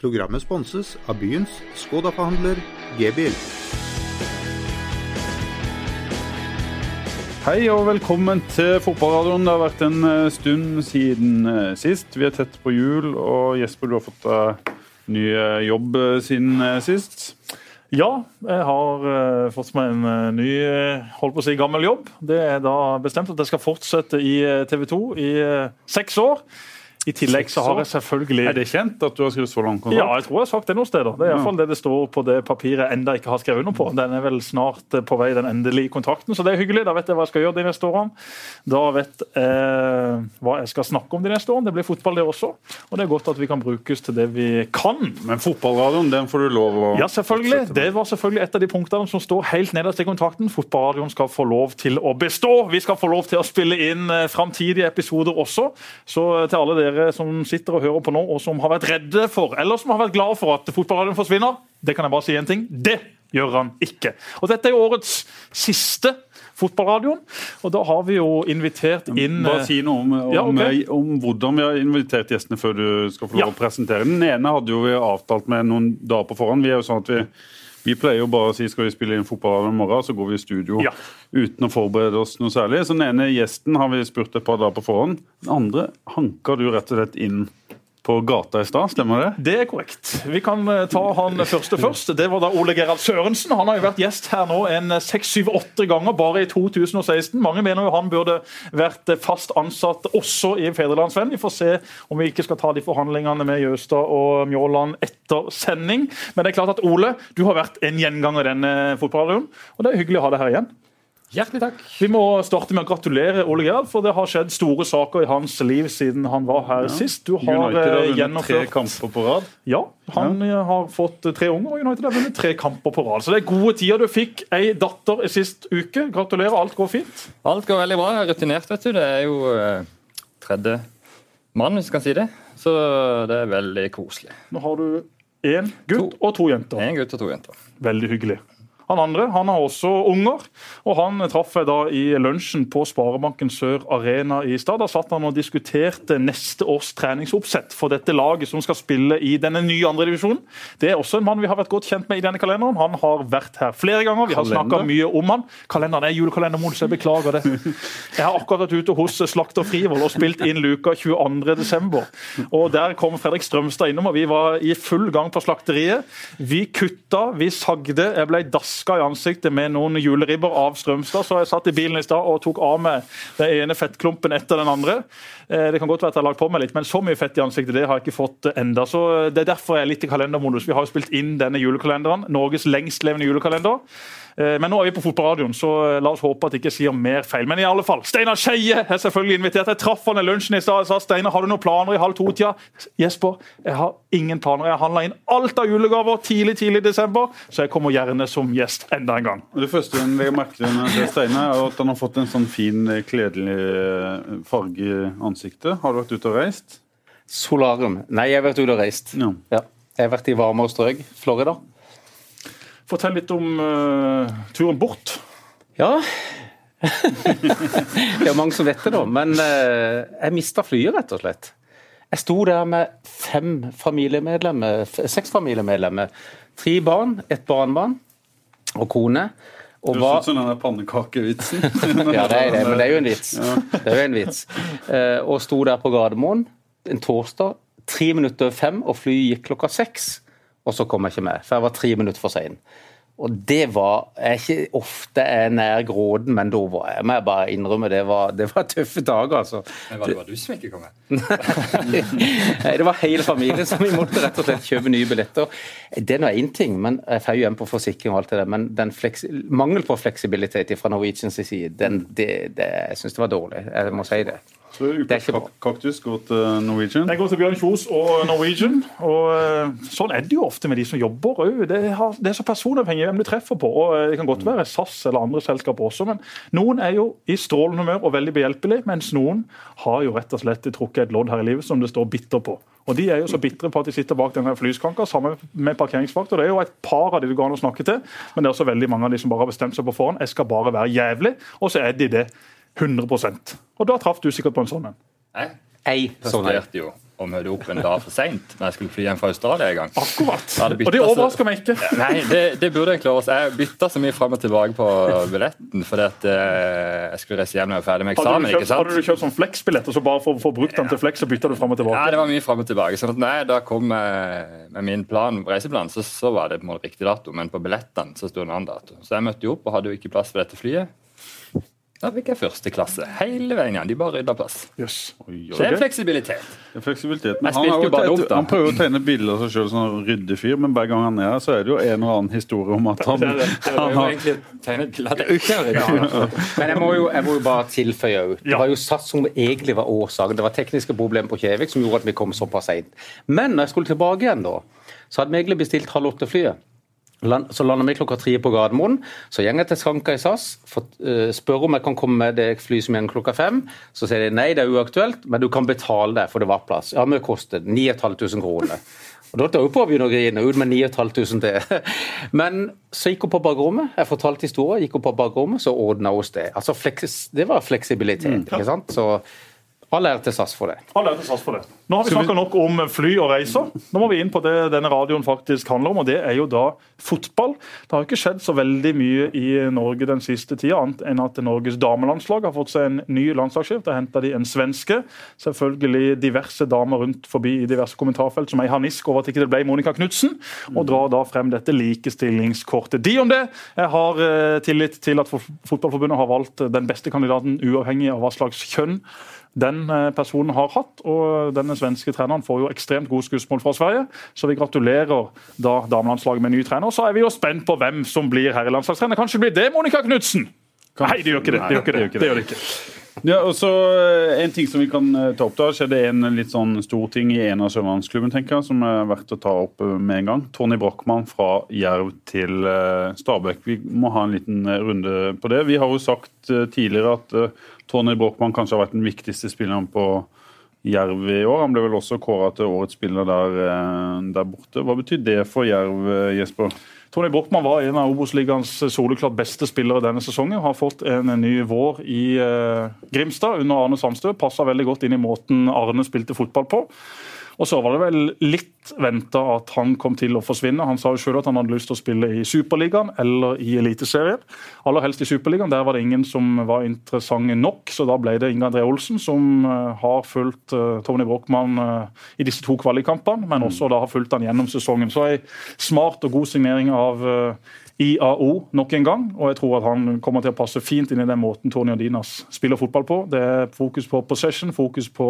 Programmet sponses av byens Skoda-forhandler G-bil. Hei og velkommen til fotballradioen. Det har vært en eh, stund siden eh, sist. Vi er tett på jul, og Jesper, du har fått deg ny eh, jobb siden sist. Ja, jeg har fått meg en ny holdt på å si gammel jobb. Det er da bestemt at jeg skal fortsette i TV 2 i seks år. I tillegg så har jeg selvfølgelig Er det kjent at du har skrevet så lang kontrakt? Ja, jeg tror jeg har sagt det noen steder. Det er iallfall det det står på det papiret jeg enda ikke har skrevet under på. Den er vel snart på vei, den endelige kontrakten, så det er hyggelig. Da vet jeg hva jeg skal gjøre de neste årene. Da vet jeg hva jeg skal snakke om de neste årene. Det blir fotball, det også. Og det er godt at vi kan brukes til det vi kan. Men fotballradioen, den får du lov å Ja, selvfølgelig. Det var selvfølgelig et av de punktene som står helt nederst i kontrakten. Fotballradioen skal få lov til å bestå. Vi skal få lov til å spille inn framtidige episoder også. Så til alle dere dere som sitter og hører på nå, og som har vært redde for, eller som har vært glade for at fotballradioen forsvinner, det kan jeg bare si en ting. Det gjør han ikke. Og Dette er jo årets siste fotballradioen. Og da har vi jo invitert inn Bare si noe om, om, ja, okay. om hvordan vi har invitert gjestene før du skal få lov ja. å presentere. Den ene hadde jo vi avtalt med noen dager på forhånd. Vi er jo sånn at vi vi pleier jo bare å si skal vi spille inn fotball i morgen, så går vi i studio ja. uten å forberede oss noe særlig. Så Den ene gjesten har vi spurt et par dager på forhånd. Den andre hanka du rett og slett inn på gata i stad, stemmer det? Det er korrekt. Vi kan eh, ta han første først. Det var da Ole Gerhard Sørensen. Han har jo vært gjest her nå en eh, seks, syv, åtte ganger bare i 2016. Mange mener jo han burde vært eh, fast ansatt også i Fedrelandsvenn. Vi får se om vi ikke skal ta de forhandlingene med Jøstad og Mjåland etter sending. Men det er klart at Ole, du har vært en gjenganger i denne fotballradioen, og det er hyggelig å ha deg her igjen. Hjertelig takk. Vi må starte med å gratulere Ole Gerhard, for det har skjedd store saker i hans liv siden han var her ja. sist. Du har United har vunnet gjennomført... tre kamper på rad. Ja, han ja. har fått tre unger, og United har vunnet tre kamper på rad. Så det er gode tider. Du fikk ei datter i sist uke. Gratulerer, alt går fint? Alt går veldig bra. Jeg er rutinert, vet du. Det er jo tredje mann, hvis jeg kan si det. Så det er veldig koselig. Nå har du én gutt to. og to jenter. En gutt og to jenter. Veldig hyggelig. Han andre han har også unger, og han traff jeg da i lunsjen på Sparebanken Sør Arena i stad. Da satt han og diskuterte neste års treningsoppsett for dette laget som skal spille i denne nye andredivisjonen. Det er også en mann vi har vært godt kjent med i denne kalenderen. Han har vært her flere ganger. Vi har snakka mye om han. Kalenderen er julekalendermodus, jeg beklager det. Jeg har akkurat vært ute hos Slakter Frivold og spilt inn luka 22.12. Og der kom Fredrik Strømstad innom, og vi var i full gang på slakteriet. Vi kutta, vi sagde, jeg ble dass vaska i ansiktet med noen juleribber av Strømstad, så jeg satt i bilen i stad og tok av meg den ene fettklumpen etter den andre. Eh, det kan godt være at jeg har lagt på meg litt, men så mye fett i ansiktet det har jeg ikke fått enda. Så eh, Det er derfor jeg er litt i kalendermodus. Vi har jo spilt inn denne julekalenderen. Norges lengstlevende julekalender. Eh, men nå er vi på fotballradioen, så la oss håpe at jeg ikke sier mer feil. Men i alle fall, Steinar Skeie er selvfølgelig invitert. Jeg traff han i lunsjen i stad og sa Steinar, har du noen planer i halv to-tida? Jesper, jeg har ingen planer. Jeg handla inn alt av julegaver tidlig tidlig i desember, så jeg kommer gjerne som gjest enda en gang. Det første jeg legger merke til Steinar, er at han har fått en sånn fin, kledelig farge i ansiktet ansiktet. Har du vært ute og reist? Solarium. Nei, jeg har vært ute og reist. Ja. Ja. Jeg har vært i varmere strøk. Florida. Fortell litt om uh, turen bort. Ja. det er mange som vet det, da. Men uh, jeg mista flyet, rett og slett. Jeg sto der med fem familiemedlemmer, seks familiemedlemmer. Tre barn, et barnbarn og kone. Og det høres ut som den pannekakevitsen. ja, det er det, men det er jo en vits. Ja. Det er jo en vits. Uh, og sto der på Gardermoen en torsdag, tre minutter over fem, og flyet gikk klokka seks. Og så kom jeg ikke med, for jeg var tre minutter for sein. Og det var jeg ikke ofte er nær gråden, men da var jeg, må jeg bare innrømme, det var, det var tøffe dager, altså. Men var det bare du som ikke kom med? Nei, det var hele familien som vi måtte rett og slett kjøpe nye billetter. Det er nå én ting, men jeg får jo hjem på forsikring og alt det der, men den mangel på fleksibilitet fra Norwegians side, den, det, det, jeg syns det var dårlig. Jeg må si det. Så Ukas kaktus går til Norwegian? Den går til Bjørn Kjos og Norwegian. og uh, Sånn er det jo ofte med de som jobber òg. Det, det, er så personavhengig hvem du treffer på. og uh, Det kan godt være SAS eller andre selskaper også, men noen er jo i strålende humør og veldig behjelpelig, mens noen har jo rett og slett trukket et lodd her i livet som det står bitter på. Og De er jo så bitre på at de sitter bak denne flyskranka sammen med parkeringsvakt. og Det er jo et par av de det går an å snakke til, men det er også veldig mange av de som bare har bestemt seg på forhånd. Jeg skal bare være jævlig, og så er de det 100% Og da traff du sikkert på en sånn en. Jeg presterte jo å møte opp en dag for seint når jeg skulle fly hjem fra Australia en gang. Akkurat. Og det overrasker meg ikke. Nei, det, det burde jeg klare. Jeg bytta så mye fram og tilbake på billetten fordi at eh, jeg skulle reise hjem når jeg var ferdig med eksamen. Hadde du kjøpt, hadde du kjøpt sånn Flex-billett og så bare for å få brukt den til flex, så bytta du fram og tilbake? Ja, det var mye fram og tilbake. sånn at nei, Da kom jeg med min plan, reiseplan, så, så var det på en måte riktig dato, men på billettene så sto en annen dato. Så jeg møtte jo opp og hadde jo ikke plass for dette flyet. Da fikk jeg første klasse hele veien igjen. De bare rydda plass. Yes. Så det er fleksibilitet. Det er fleksibilitet. Men han, jo bare dumt, da. han prøver å tegne bilder av seg sjøl som en ryddig fyr, men hver gang han er her, så er det jo en eller annen historie om at han, Det er det. Jeg han må har egentlig tegne et at jeg ikke har rydda. Men jeg må jo, jeg må jo bare tilføye òg. Det var jo SAS som egentlig var årsaken. Det var tekniske problemer på Kjevik som gjorde at vi kom såpass seint. Men når jeg skulle tilbake igjen, da, så hadde vi egentlig bestilt halv åtte-flyet. Så lander vi klokka tre på Gardermoen. Så går jeg til skranka i SAS, eh, spør om jeg kan komme med det flyet som går klokka fem. Så sier de nei, det er uaktuelt, men du kan betale det, for det var plass. Ja, men det kostet 9500 kroner. Og Da tar hun på å begynne å grine. Ut med 9500 til. Men så gikk hun på bakrommet. Jeg fortalte historien. Gikk hun på bakrommet, så ordna hun det. Altså, fleks, det var fleksibilitet. ikke sant? Så all ære til SAS for det. All ære til SAS for det. Nå har vi snakka nok om fly og reiser. Nå må vi inn på det denne radioen faktisk handler om, og det er jo da fotball. Det har ikke skjedd så veldig mye i Norge den siste tida, annet enn at Norges damelandslag har fått seg en ny landslagssjef. Der henta de en svenske. Selvfølgelig diverse damer rundt forbi i diverse kommentarfelt som ei harnisk over at ikke det ble Monica Knutsen, og drar da frem dette likestillingskortet. De om det. Jeg har eh, tillit til at Fotballforbundet har valgt den beste kandidaten uavhengig av hva slags kjønn den eh, personen har hatt. Og denne svenske treneren får jo ekstremt gode skussmål fra Sverige, så vi gratulerer da damelandslaget med ny trener. Så er vi jo spent på hvem som blir herrelandslagstrener. Kanskje blir det Monica Knutsen? Nei, det gjør ikke det. Det gjør ikke det. det, gjør det ikke. Ja, og så eh, En ting som vi kan eh, ta opp da, skjedde en litt sånn stor ting i en av sørlandsklubben, tenker jeg, som er verdt å ta opp eh, med en gang. Tony Brochmann fra Jerv til Stabæk. Vi må ha en liten runde på det. Vi har jo sagt tidligere at Tony Brochmann kanskje har vært den viktigste spilleren på Jerv i år. Han ble vel også kåra til årets spiller der, eh, der borte. Hva betyr det for Jerv, eh, Jesper? Tony Brochmann var en av Obos-ligaens soleklart beste spillere denne sesongen. Har fått en ny vår i eh, Grimstad under Arne Sandstø. Passa veldig godt inn i måten Arne spilte fotball på. Og så var det vel litt venta at han kom til å forsvinne. Han sa jo selv at han hadde lyst til å spille i Superligaen eller i Eliteserien. Aller helst i Superligaen. Der var det ingen som var interessante nok, så da ble det Inge André Olsen, som eh, har fulgt eh, Tony Brochmann eh, i disse to kvalikkampene, men også da har fulgt han gjennom sesongen. Så ei smart og god signering av IAO nok en gang, og jeg tror at han kommer til å passe fint inn i den måten Tony Odinas spiller fotball på. Det er fokus på possession, fokus på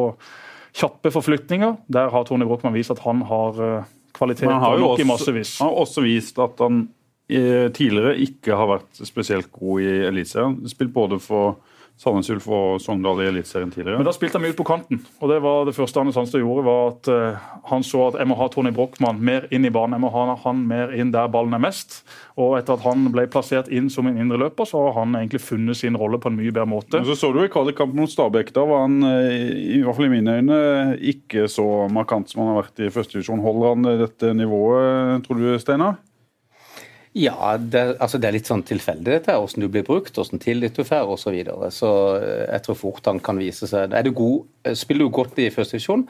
kjappe forflytninger. Der har Tony Brochmann vist at han har eh, kvaliteter han har jo nok i også, massevis. han har også vist at han eh, tidligere ikke har vært spesielt god i Eliteserien. Spilt både for Sandnes Ulf og Sogndal i Eliteserien tidligere. Men da spilte han mye ut på kanten. og Det var det første Anne Sandstø gjorde. var at uh, Han så at jeg må ha Tony Brochmann mer inn i banen. Jeg må ha han mer inn der ballen er mest. Og etter at han ble plassert inn som en indreløper, så har han egentlig funnet sin rolle på en mye bedre måte. Men så så du i kvalikkampen mot Stabæk. Da var han eh, i hvert fall i mine øyne ikke så markant som han har vært i første divisjon. Holder han dette nivået, tror du, Steinar? Ja, det, altså det er litt sånn tilfeldig dette, hvordan du blir brukt, hvordan tillit du får osv. Så, videre. så eh, jeg tror fort han kan vise seg Er du god, eh, Spiller du godt i første divisjon,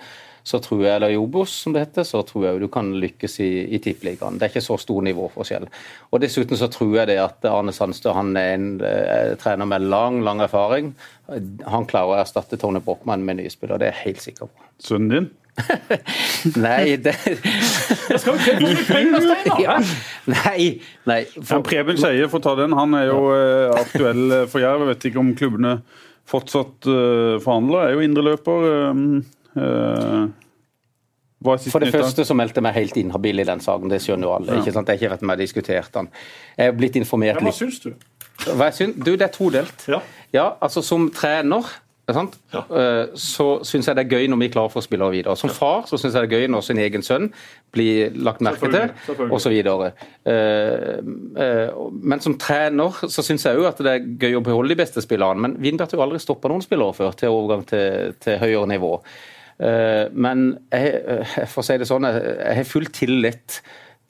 så tror jeg, eller i Obos, som det heter, så tror jeg du kan lykkes i, i tippeligaen. Det er ikke så stor nivåforskjell. Og Dessuten så tror jeg det at Arne Sandstø han er en eh, trener med lang lang erfaring. Han klarer å erstatte Tony Brochmann med nye spillere, det er jeg helt sikker på. Sønnen din? Nei, det Skal vi ikke få penger, Steinar? ja. Nei, nei. Ja, Preben Skeie, for å ta den, han er jo eh, aktuell for Jerv. Jeg vet ikke om klubbene fortsatt eh, forhandler. Er jo indreløper. Hva siste For det nytt første så meldte jeg meg helt inhabil i den saken, det skjønner jo alle. ikke sant? Jeg har ikke rett med å diskutert den. Jeg er blitt informert Ja, hva litt syns du? Hva jeg syns? Du, det er todelt. Ja. Ja, altså som trener? Ja. eh, så syns jeg det er gøy når vi klarer å få spillere videre. Som far så syns jeg det er gøy når sin egen sønn blir lagt merke til, Selvfølgelig, selvfølgelig. osv. Men som trener så syns jeg òg at det er gøy å beholde de beste spillerne. Men Vindbert har jo aldri stoppa noen spillere før til overgang til, til høyere nivå. Eh, Men jeg, eh, for å si det sånn, jeg har full tillit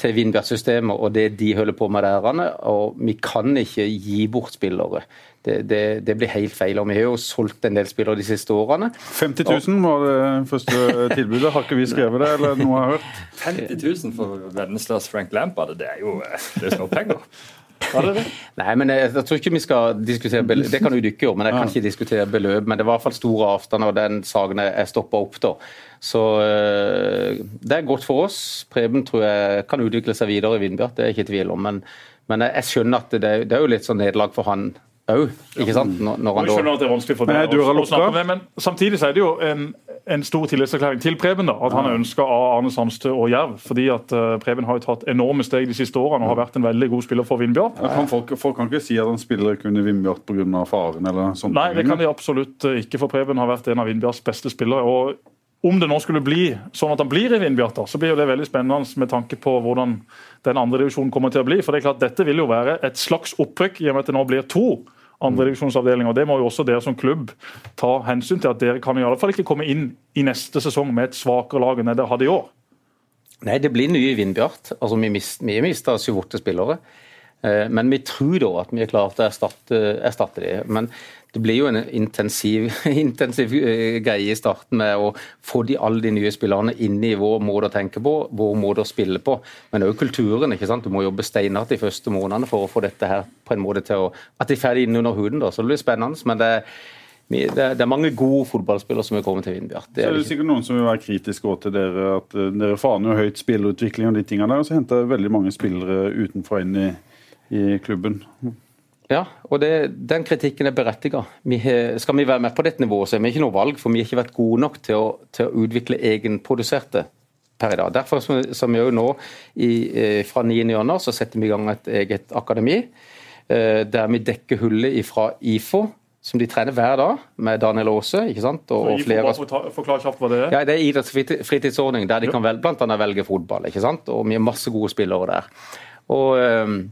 til Vindbert-systemet og det de holder på med der. Og vi kan ikke gi bort spillere. Det, det, det, blir helt feil. og Vi har jo solgt en del spillere de siste årene. 50 000 var det første tilbudet. Har ikke vi skrevet det, eller noe jeg har hørt? 50 000 for Venneslas Frank Lampard, det er jo det er penger. Nei, men jeg, jeg, tror ikke vi skal diskutere beløp. Det kan jo dykke gjøre, men jeg kan ikke diskutere beløp. Men det var i hvert fall store avstander, og den saken er stoppa opp. da. Så øh, det er godt for oss. Preben tror jeg kan utvikle seg videre i Vindbjart, det er jeg ikke i tvil om. Men, men jeg skjønner at det, det er jo litt sånn nederlag for han òg. Ikke sant? Når, når han skjønner at det er vanskelig for deg å, å snakke med, men samtidig så er det jo en, en stor tillitserklæring til Preben da, at han er ønska av Arne Sandstø og Jerv. fordi at uh, Preben har jo tatt enorme steg de siste årene og har vært en veldig god spiller for Vindbjart. Ja, folk, folk, kan ikke si at han spiller kun i Vindbjart pga. faren? eller sånt. Nei, det kan de absolutt eh, ikke, for Preben har vært en av Vindbjarts beste spillere. og om det nå skulle bli sånn at han blir i Vindbjart, så blir jo det veldig spennende med tanke på hvordan den andre divisjonen kommer til å bli. For det er klart Dette vil jo være et slags opprykk, i og med at det nå blir to andredivisjonsavdelinger. Det må jo også dere som klubb ta hensyn til. At dere kan i alle fall ikke komme inn i neste sesong med et svakere lag enn det dere hadde i år. Nei, det blir nye Vindbjart. Altså, vi, mist, vi mista syv-åtte spillere. Eh, men vi tror da at vi er klare til å erstatte, erstatte dem. Men det blir jo en intensiv, intensiv eh, greie i starten med å få de, alle de nye spillerne inn i vår måte å tenke på, vår måte å spille på. Men òg kulturen. ikke sant? Du må jobbe steinhardt de første månedene for å få dette her på en måte til å At de er ferdig inn under huden. da, Så det blir spennende. men det er det er, mange gode fotballspillere som er kommet til Vindbjart. Det er, det sikkert noen som vil være kritiske til dere. at eh, Dere faner jo høyt spillerutvikling og de tingene der, og så henter veldig mange spillere utenfra inn i, i klubben. Ja, og det, den kritikken er berettiget. skal vi være med på dette nivået, så er vi ikke noe valg, for vi har ikke vært gode nok til å, til å utvikle egenproduserte per i dag. Derfor som vi jo nå i, eh, fra 9.1 så setter vi i gang et eget akademi, eh, der vi dekker hullet fra IFO, som de trener hver dag, med Daniel Aase. ikke sant? Og, og flere... Forklar kjapt hva det er. Ja, Det er idrettsfritidsordning der de kan vel, blant annet velge fotball. ikke sant? Og vi har masse gode spillere der. Og...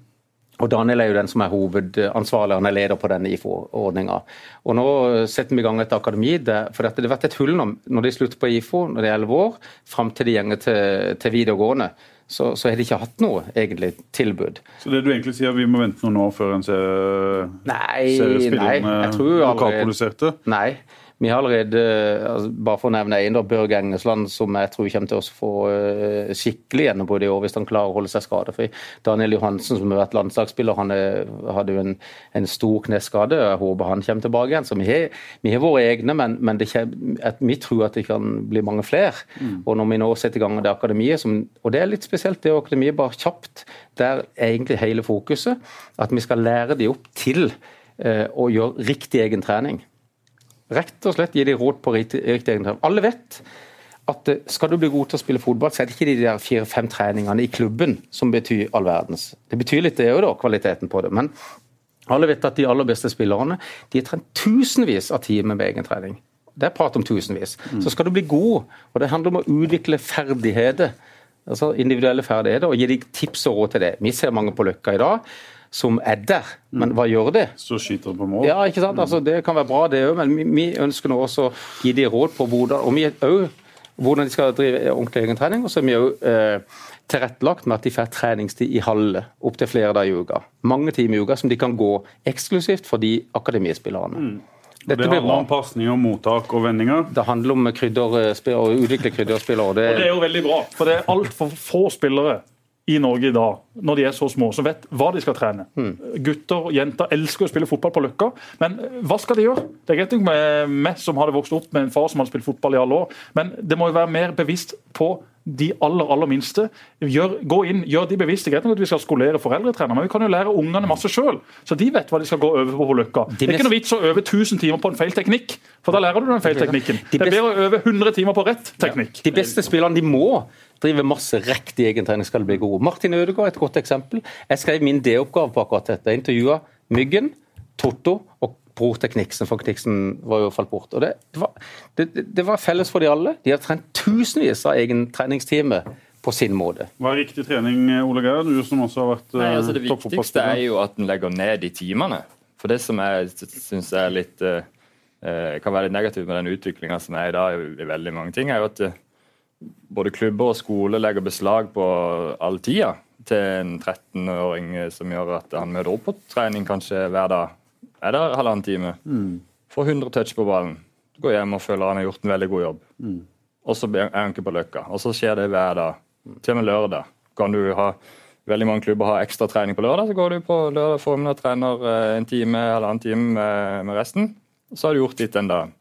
Og Daniel er jo den som er hovedansvarlig, han er leder på denne IFO-ordninga. Og Nå setter vi i gang et akademi, der, for dette, det har vært et hull nå, når de slutter på IFO, når det er elleve år, fram til de gjenger til, til videregående. Så, så, har de ikke hatt noe egentlig tilbud. Så det du egentlig sier, vi må vente noen år før en ser, nei, ser spillerne lokalproduserte? Nei, vi har allerede, altså bare for å nevne en, Børge Engesland, som jeg tror kommer til å få uh, skikkelig gjennombrudd i år hvis han klarer å holde seg skadefri. Daniel Johansen, som har vært landslagsspiller, han er, hadde jo en, en, stor kneskade. Jeg håper han kommer tilbake igjen. Så vi har, vi har våre egne, men, men kommer, at vi tror at det kan bli mange flere. Mm. Og når vi nå setter i gang det akademiet, som, og det er litt spesielt, det akademiet bare kjapt, der er egentlig hele fokuset at vi skal lære de opp til eh, å gjøre riktig egen trening. Rett og slett gi dem råd på riktig egentrep. Alle vet at eh, skal du bli god til å spille fotball, så er det ikke de der fire-fem treningene i klubben som betyr all verdens. Det betyr litt, det òg, da, kvaliteten på det. Men alle vet at de aller beste spillerne de har trent tusenvis av timer med egen trening. Det er prat om tusenvis. Mm. Så skal du bli god, og det handler om å utvikle ferdigheter, altså individuelle ferdigheter, og gi deg tips og råd til det. Vi ser mange på Løkka i dag som er der, men hva gjør det? Så skyter på mål. Ja, ikke sant? Altså, det kan være bra, det òg, men vi, ønsker nå også å gi dem råd på hvordan, og vi også, hvordan de skal drive ordentlig egentrening. Og så er vi òg eh, tilrettelagt med at de får treningstid i halve opptil flere dager i uka. Mange timer i uka som de kan gå eksklusivt for de akademispillerne. Mm. Dette det handler om pasning og mottak og vendinger? Det handler om krydder, å utvikle krydderspillere. Og det, og det er jo veldig bra, for det er altfor få spillere i Norge i dag, når de er så små, som vet hva de skal trene. Mm. Gutter og jenter elsker å spille fotball på Løkka, men eh, hva skal de gjøre? Det er greit med meg som hadde vokst opp med en far som hadde spilt fotball i alle år, men det må jo være mer bevisst på de aller aller minste. Gjør, gå inn, gjør de bevisste. Greit nok at vi skal skolere foreldretrenere, men vi kan jo lære ungene masse sjøl, så de vet hva de skal gå over på på Løkka. De det er ikke noe vits å øve 1000 timer på en feil teknikk, for da lærer du den feil teknikken. De det er bedre å øve 100 timer på rett teknikk. Ja. De beste spillerne de må drive masse riktig egentrening skal bli gode. Martin Ødegaard er et godt eksempel. Jeg skrev min D-oppgave på akkurat dette. Jeg intervjua Myggen, Totto og bror til Kniksen, for Kniksen var jo falt bort. Og det, det, var, det, det, var, felles for de alle. De har trent tusenvis av egen treningstime på sin måte. Hva er riktig trening, Ole Geir? Du som også har vært Nei, altså Det viktigste er jo at en legger ned de timene. For det som jeg syns er litt uh, kan være litt negativt med den utviklinga som er i dag i veldig mange ting, er jo at både klubber og skole legger beslag på all tida til en 13-åring som gjør at han møter opp på trening kanskje hver dag. Er der halvannen time? Mm. Får 100 touch på ballen. Går hjem og føler han har gjort en veldig god jobb. Mm. Og så er han ikke på løkka. Og så skjer det hver dag. Til og med lørdag. Kan du ha Veldig mange klubber har ekstra trening på lørdag. Så går du på lørdag formiddag og trener eh, en time eller annen time med, med resten. Så har du gjort ditt den dagen.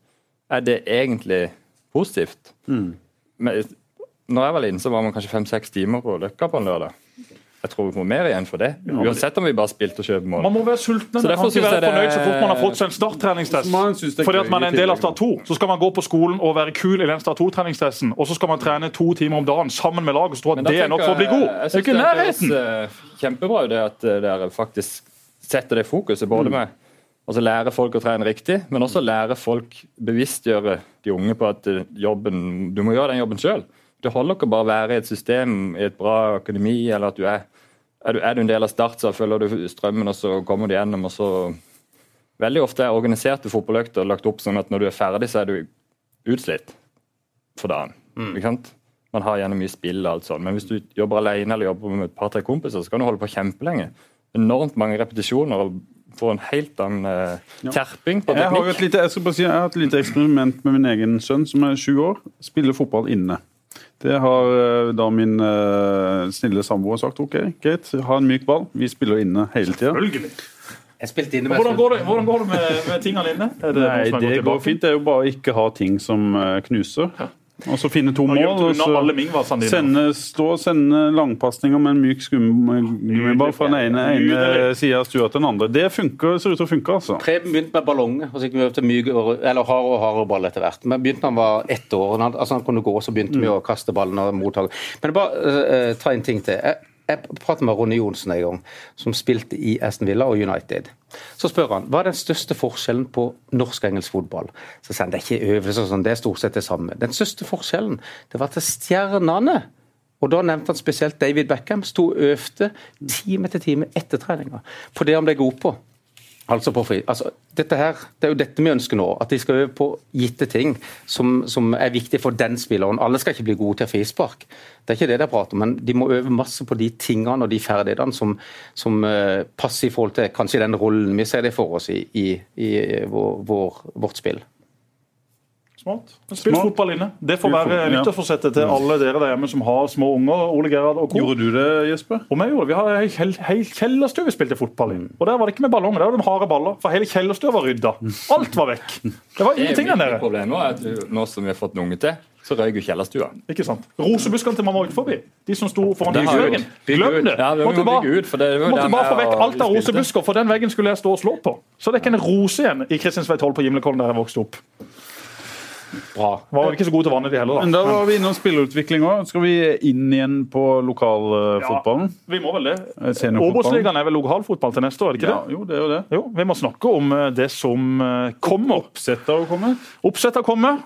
Er det egentlig positivt? Mm. Men, når jeg var liten, så var man kanskje fem-seks timer på Løkka på en lørdag. Jeg tror vi får mer igjen for det. Uansett om vi bare spilte og kjøpte mål. Man må være sulten. Man kan ikke være fornøyd så fort man har fått seg en starttreningstest. Fordi at man er en del av Start 2. Så skal man gå på skolen og være kul i den Start 2-treningstesten. Og så skal man trene to timer om dagen sammen med laget og tro at det er nok for å bli god. Det er ikke nærheten. Eh, kjempebra det at eh, dere faktisk setter det fokuset. både mm. med Altså Lære folk å trene riktig, men også lære folk bevisstgjøre de unge på at eh, jobben, du må gjøre den jobben sjøl. Det holder ikke bare å være i et system, i et bra akademi, eller at du er er du, er du, en del av Start, så følger du strømmen, og så kommer du gjennom. og så... Veldig ofte er organiserte fotballøkter lagt opp sånn at når du er ferdig, så er du utslitt for dagen. Mm. Ikke sant? Man har gjerne mye spill og alt sånt, men hvis du jobber alene eller jobber med et par-tre kompiser, så kan du holde på kjempelenge. Enormt mange repetisjoner og få en helt annen uh, terping på teknikk. Jeg har, lite, jeg, si, jeg har et lite eksperiment med min egen sønn som er sju år. Spiller fotball inne. Det har eh, da min uh, snille samboer sagt. OK, greit, ha en myk ball. Vi spiller inne hele tida. Hvordan går det, hvordan går det med, med, tingene inne? Det Nei, det går fint. Det er jo bare å ikke ha ting som uh, knuser. Ja. Og så finne to mål. og så sende, stå og sende langpasninger med en myk skummiball fra den ene, ene sida av stua til den andre. Det funker, ser ut til å funke. altså. Preben begynte med ballonger, og så gikk vi over til myk, eller hard og hardere ball etter hvert. Men begynte han var ett år, han, altså han kunne gå, så begynte vi mm. å kaste ballen og motta. Men bare uh, ta en ting til. Jeg, jeg pratet med Ronny Johnsen en gang, som spilte i Aston Villa og United. Så spør han hva er den største forskjellen på norsk og engelsk fotball. Så sier han det er ikke øvelser sånn, det er stort sett det samme. Den største forskjellen det var til stjernene. Og Da nevnte han spesielt David Beckham, sto og øvde time etter time etter treninga på det han ble god på. Altså på. Altså, dette her, Det er jo dette vi ønsker nå, at de skal øve på gitte ting som, som er viktig for den spilleren. Alle skal ikke bli gode til frispark, det er ikke det det er prat om, men de må øve masse på de tingene og de ferdighetene som, som uh, passer i forhold til kanskje den rollen vi ser det for oss i, i, i vår, vår, vårt spill. Smart. Spill Smart. fotball inne. Det får være nyttårsforsettet til alle dere der hjemme som har små unger. Ole Gerhard og Co. Gjorde du det, Jesper? Og vi gjorde. Vi har hel, hel kjellerstua vi spilte fotball i. Og Der var det ikke med ballonger, der var det harde baller. For hele kjellerstua var rydda. Alt var vekk. Det var ingenting der nede. Problemet er at nå som vi har fått en unge til, så røyk jo kjellerstua. Ikke sant. Rosebuskene til mamma forbi. de som sto foran husveggen. Glem det! Ja, måtte bare, ut, det måtte bare få vekk alt av rosebusker, for den veggen skulle jeg stå og slå på. Så det er ikke en rose igjen i Kristiansvei 12 på Gimlekollen der jeg vokste opp. Bra. Var ikke så gode til vannet, de heller. Da Men da var vi innom spillerutvikling òg. Skal vi inn igjen på lokalfotballen? Ja, vi må vel det. Obos-ligaen er vel lokalfotball til neste år? er det ikke ja, Jo, det er jo det. Jo, vi må snakke om eh, det som eh, kommer. Oppsettet har kommet. Oppsettet har kommet.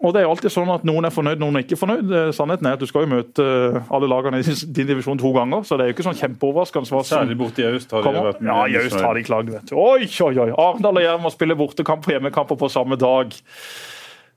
Og det er jo alltid sånn at Noen er fornøyd, noen er ikke fornøyd. Sannheten er at Du skal jo møte eh, alle lagene i din divisjon to ganger, så det er jo ikke sånn kjempeoverraskende. Særlig borte i Aust har de vært Ja, i Aust har de klagd. vet du. Oi, oi, oi! Arendal og Jerv må spille bortekamp og hjemmekamper på samme dag.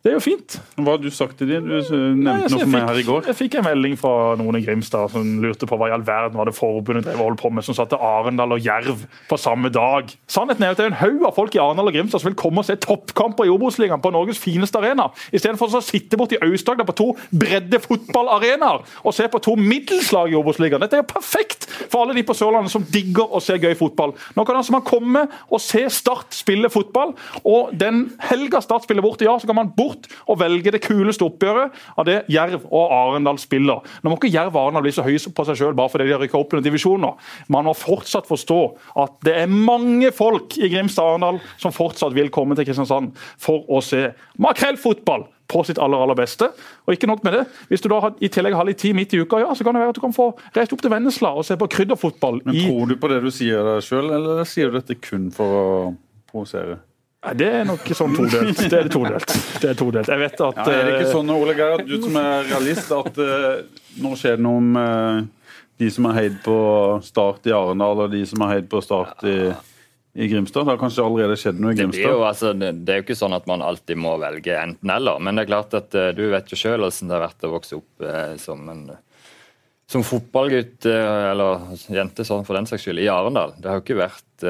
Det er jo fint. Hva har du sagt til dem? Du nevnte Nei, altså, noe for meg her i går. Jeg fikk en melding fra noen i Grimstad som lurte på hva i all verden var det forbundet drev holdt på med, som satte Arendal og Jerv på samme dag. Sannheten er at det er en haug av folk i Arendal og Grimstad som vil komme og se toppkamper i Obos-ligaen på Norges fineste arena, istedenfor å sitte borti Aust-Agder på to bredde fotballarenaer og se på to middelslag i Obos-ligaen. Dette er jo perfekt for alle de på Sørlandet som digger å se gøy fotball. Nå kan altså man komme og se Start spille fotball, og den helga Start spiller borte, ja, så kan man bort bort og velge det kuleste oppgjøret av det Jerv og Arendal spiller. Nå må ikke Jerv og Arendal bli så høye på seg sjøl bare fordi de har rykka opp under divisjoner. Man må fortsatt forstå at det er mange folk i Grimstad og Arendal som fortsatt vil komme til Kristiansand for å se makrellfotball på sitt aller aller beste. Og ikke nok med det, Hvis du da i tillegg har litt tid midt i uka, ja, så kan det være at du kan få reist opp til Vennesla og se på krydderfotball. Men Tror du på det du sier sjøl, eller sier du dette kun for å provosere? Nei, Det er nok sånn todelt. Det er todelt. Det er todelt. Jeg vet at ja, Er det ikke sånn, Ole Geir, at du som er realist, at uh, nå skjer det noe med de som har heid på Start i Arendal, og de som har heid på Start i i Grimstad? Det har kanskje allerede skjedd noe i Grimstad? Det, jo, altså, det, det, er jo ikke sånn at man alltid må velge enten-eller. Men det er klart at uh, du vet jo sjøl hvordan det har vært å vokse opp uh, som en som fotballgutt, uh, eller jente sånn for den saks skyld, i Arendal. Det har jo ikke vært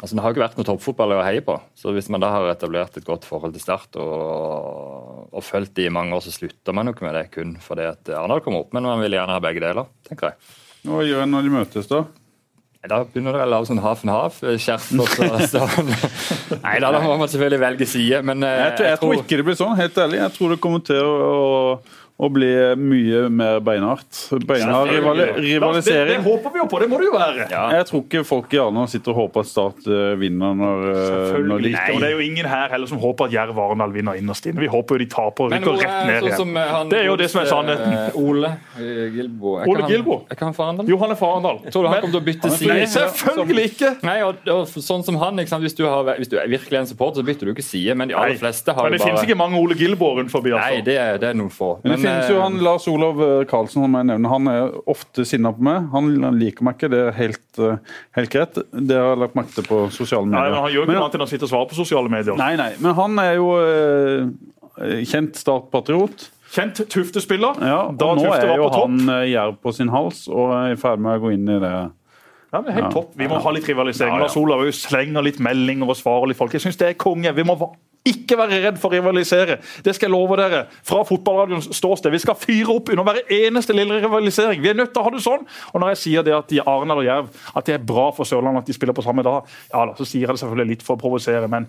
altså Det har ikke vært noe toppfotball å heie på. Så hvis man da har etablert et godt forhold til Start og, og fulgt det i mange år, så slutter man jo ikke med det kun fordi at Arendal kommer opp. Men man vil gjerne ha begge deler, tenker jeg. Hva gjør en når de møtes, da? Da begynner det å lage sånn half and half. Kjærester Nei da, da må man selvfølgelig velge side, men jeg, jeg, tror, jeg, tror, ikke det blir sånn, helt ærlig. Jeg tror det kommer til å, å å bli mye mer beinhardt. Beinhard rival rivalisering. Det, det, håper vi jo på, det må det jo være. Ja. Jeg tror ikke folk i Arendal sitter og håper at Start uh, vinner når, uh, når de Nei, og Det er jo ingen her heller som håper at Jerv Arendal vinner innerst inne. Vi håper jo de taper og rykker rett ned sånn igjen. det er jo det som er sannheten. Ole Gilbo. Er Ole Gilbo? Er ikke han fra Arendal? Jo, han er fra Arendal. Tror du han kommer til å bytte side? Nei, selvfølgelig ikke! Nei, og, og sånn som han, hvis, du har, hvis, du er virkelig en supporter, så bytter du ikke side, men de aller fleste har bare... men det bare... finnes ikke mange Ole Gilbo rundt forbi. Altså. Nei, det er, det er noen få. Men, men finnes jo han Lars Olav eh, Karlsen som jeg nevner, han er ofte sinna på meg. Han liker meg ikke, det er helt, eh, helt greit. Det har jeg lagt merke til på sosiale medier. Nei, men Han gjør ikke noe annet enn å sitte og svare på sosiale medier. Nei, nei, men han er jo eh, kjent startpatriot. Kjent Tufte-spiller. Ja, og nå er jo han eh, jerv på sin hals og er i ferd med å gå inn i det. Ja, men helt ja. topp. Vi må ha litt rivalisering. Ja, ja. Lars Olav slenger litt meldinger og svarer litt folk. Jeg syns det er konge. Vi må ikke være redd for å rivalisere. Det skal jeg love dere. Fra fotballradioens ståsted. Vi skal fyre opp under hver eneste lille rivalisering. Vi er nødt til å ha det sånn. Og når jeg sier det at de Arendal og Jerv at det er bra for Sørlandet at de spiller på samme dag, ja da, så sier jeg det selvfølgelig litt for å provosere. men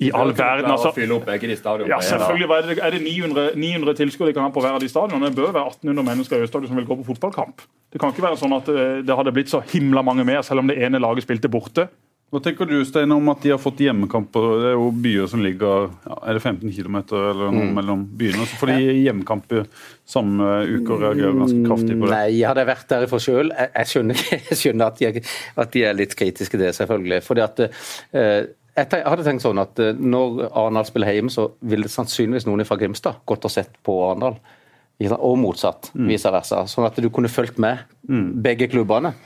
i all verden, altså. Ja, selvfølgelig er det, er det 900, 900 tilskuere de kan ha på hver av de stadionene. Det bør være 1800 mennesker i Østadion som vil gå på fotballkamp. Det kan ikke være sånn at eh, det hadde blitt så himla mange mer, selv om det ene laget spilte borte. Hva tenker du Steine, om at de har fått hjemmekamper? Det er jo byer som ligger ja, er det 15 km eller noe mm. mellom byene. Så får de hjemmekamp samme uke og reagerer ganske kraftig på det. Nei, jeg hadde vært der for sjøl. Jeg, jeg, skjønner, jeg skjønner at, de, at, de, er litt kritiske til det, selvfølgelig. Fordi at eh, jeg hadde tenkt sånn at eh, Når Arendal spiller hjemme, så ville sannsynligvis noen fra Grimstad gått og sett på Arendal. Og motsatt, mm. vice versa. Sånn at du kunne fulgt med mm. begge klubbene.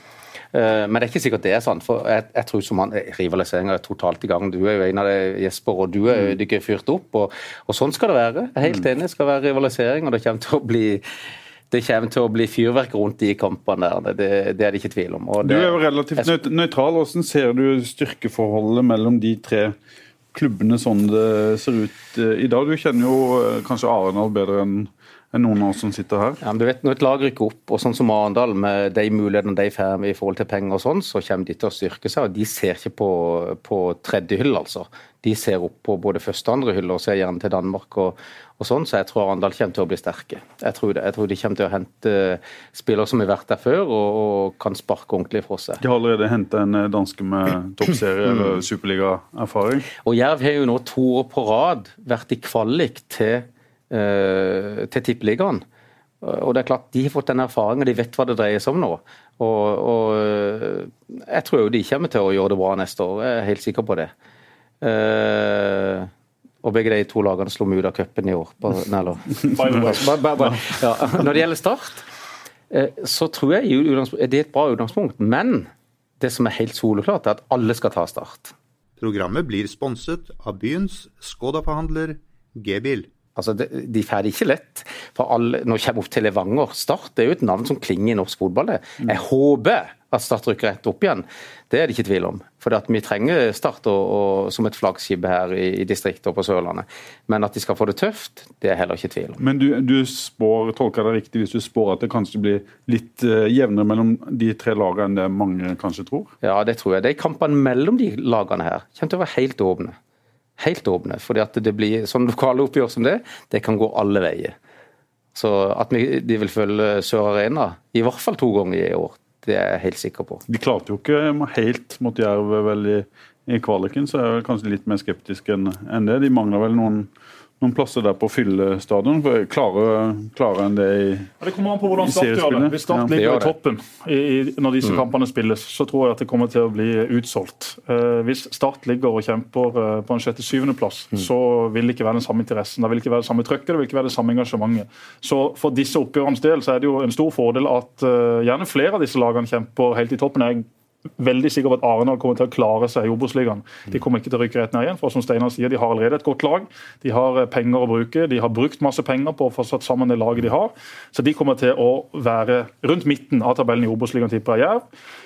Eh, men det er ikke sikkert det er sånn. for jeg, jeg tror som han, Rivaliseringa er totalt i gang. Du er jo en av det, Jesper, og du er jo mm. fyrt opp. Og, og, sånn skal det være. Jeg er helt mm. enig, det skal være rivalisering. og det kommer til å bli det kommer til å bli fyrverk rundt de kampene der. Det, det, er det ikke tvil om. Det, du er jo relativt nøytral. Hvordan ser du styrkeforholdet mellom de tre klubbene sånn det ser ut eh, i dag? Du kjenner jo eh, kanskje Arendal bedre enn enn noen av oss som sitter her? Ja, men du vet, Når et lag rykker opp, og sånn som Arendal, med de mulighetene de får i forhold til penger, og sånn, så kommer de til å styrke seg. og De ser ikke på, på tredje hylle, altså. De ser opp på både første og andre hylle og ser gjerne til Danmark. og, og sånn, Så jeg tror Arendal kommer til å bli sterke. Jeg tror, det. jeg tror de kommer til å hente spillere som har vært der før og, og kan sparke ordentlig fra seg. De har allerede henta en eh, danske med toppserie- eller superligaerfaring. Og Jerv har jo nå to år på rad vært i kvalik til Eh, til Tippeligaen. Og det er klart, De har fått den erfaringen, de vet hva det dreier seg om nå. Og, og eh, Jeg tror jo de kommer til å gjøre det bra neste år, jeg er helt sikker på det. Uh, og begge de to lagene slo meg ut av cupen i år. Nei, ja. Når det gjelder Start, så tror jeg det er et bra utgangspunkt. Men det som er helt soleklart, er at alle skal ta Start. Programmet blir sponset av byens Skoda-forhandler G-bil. Altså, De får det ikke lett. For alle, Når vi kommer opp til Levanger Start det er jo et navn som klinger i norsk fotball. det. Mm. Jeg håper at Start rykker rett opp igjen. Det er det ikke tvil om. For vi trenger Start og, og, som et flaggskip her i, i distriktet og på Sørlandet. Men at de skal få det tøft, det er heller ikke tvil om. Men du, du spår, tolker det riktig hvis du spår at det kanskje blir litt uh, jevnere mellom de tre lagene enn det mange kanskje tror? Ja, det tror jeg. De kampene mellom de lagene her kommer til å være helt åpne helt åpne. fordi at det blir sånn lokale oppgjør som det, det kan gå alle veier. Så at de vil følge Sør Arena i hvert fall to ganger i år, det er jeg helt sikker på. De klarte jo ikke helt mot Jerv vel i, i kvaliken, så er jeg kanskje litt mer skeptisk enn en det. De mangler vel noen noen plasser der på å fylle stadion. Klarere enn det i ja, Det kommer an på hvordan Start gjør det. Hvis Start ligger ja, i toppen i, når disse mm. kampene spilles, så tror jeg at det kommer til å bli utsolgt. Uh, hvis Start ligger og kjemper uh, på en sjette-syvendeplass, mm. så vil det ikke være den samme interessen. Det vil ikke være det samme trøkket, det vil ikke være det samme engasjementet. Så for disse oppgjørenes del så er det jo en stor fordel at uh, gjerne flere av disse lagene kjemper helt i toppen. Jeg veldig sikker på at Arendal kommer til å klare seg i Obos-ligaen. De kommer ikke til å rykke rett ned igjen. for som Steinar sier, De har allerede et godt lag. De har eh, penger å bruke. De har brukt masse penger på å få satt sammen det laget de har. Så de kommer til å være rundt midten av tabellen i Obos-ligaen, tipper jeg.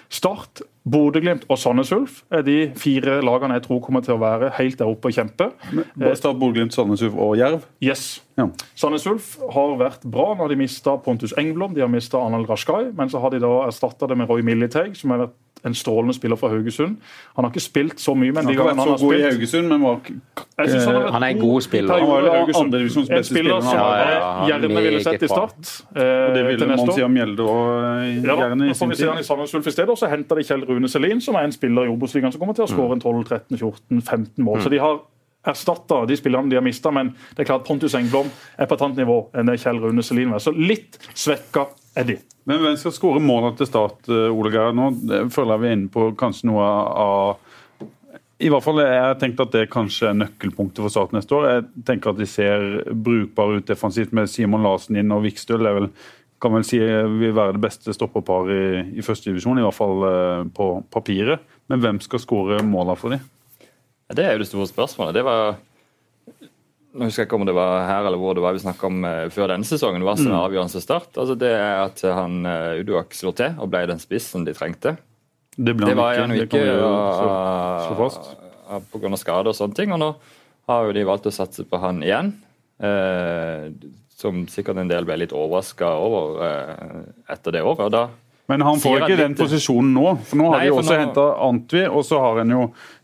Start, Bodø-Glimt og Sandnes Ulf er de fire lagene jeg tror kommer til å være helt der oppe og kjempe. Både Start, Bodø-Glimt, Sandnes Ulf og Jerv? Yes. Ja. Sandnes Ulf har vært bra når de mista Pontus Engblom, de har mista Arnold Rashkai, men så har de da erstatta det med Roy Militeig, som har vært en strålende spiller fra Haugesund. Han har ikke spilt så mye, men de gangene han har spilt Han har vært så god i Haugesund, men var han, han, han er en god spiller. Han var andredivisjons beste spiller. som ja, ja, ja, gjerne ville sett i Start. Eh, det ville man si om Gjelde og ja, gjerne i sin tid. Han i Sandnes Ulf i stedet, og så henter de Kjell Rune Selin, som er en spiller i Obos-ligaen som kommer til å skåre en 12-13-14-15 mål. Så de har erstatta de spillerne de har mista, men det er klart Pontus Engblom er på et annet nivå enn det Kjell Rune Selin var. Så litt svekka er de. Men hvem skal skåre målene til Start, eh, Ole Geir? Nå føler jeg vi er inne på kanskje noe av i hvert fall jeg har tenkt at det kanskje er nøkkelpunktet for Start neste år. Jeg tenker at de ser brukbare ut defensivt med Simon Larsen inn og Vikstøl. er vel kan vel si vil være det beste stopperparet i, i første divisjon, i hvert fall uh, på papiret. Men hvem skal skåre målene for dem? Det er jo det store spørsmålet. Det var nå husker jeg ikke om det var her eller hvor det var vi snakka om uh, før denne sesongen. hva som er mm. avgjørende start. Altså Det er at han Uduak slår til og ble den spissen de trengte. Det, det var han jo ikke pga. skade og sånne ting. Og nå har jo de valgt å satse på han igjen. Uh, som sikkert en del ble litt overraska over uh, etter det året. da men han får ikke den posisjonen nå. for Nå har Nei, de også nå... henta Antvi, og så har en jo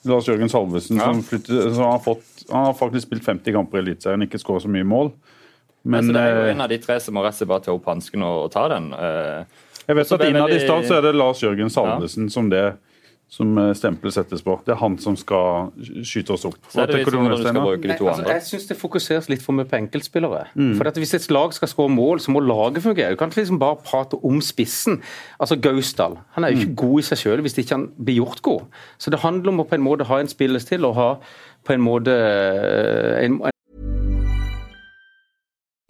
Lars Jørgen Salvesen ja. som flytter, som har fått, han har faktisk spilt 50 kamper i Eliteserien, ikke skåret så mye mål. Men, altså, det er jo eh, en av de tre som må rett og slett bare ta opp hansken og, og, ta den. Eh. Jeg vet at Innad i Start så er det Lars Jørgen Salvesen ja. som det som eh, stempelet settes på. Det er han som skal skyte oss opp. Hva er det liksom du skal bruke de to altså, jeg syns det fokuseres litt for mye på enkeltspillere. Mm. For Hvis et lag skal skåre mål, så må laget fungere. Du kan ikke liksom bare prate om spissen. Altså Gausdal han er jo ikke mm. god i seg sjøl hvis ikke han blir gjort god. Så det handler om å på en måte ha en spillestil og ha på en måte eh, en,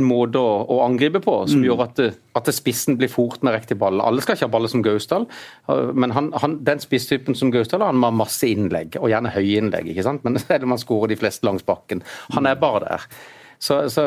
Måte å, å, angripe på som mm. gjør at, at spissen blir fort med riktig ball. Alle skal ikke ha baller som Gausdal, men han, han, den spisstypen som Gausdal han har masse innlegg, og gjerne høye innlegg. ikke sant? Men selv om han skårer de fleste langs bakken. Han er bare der. Så, så...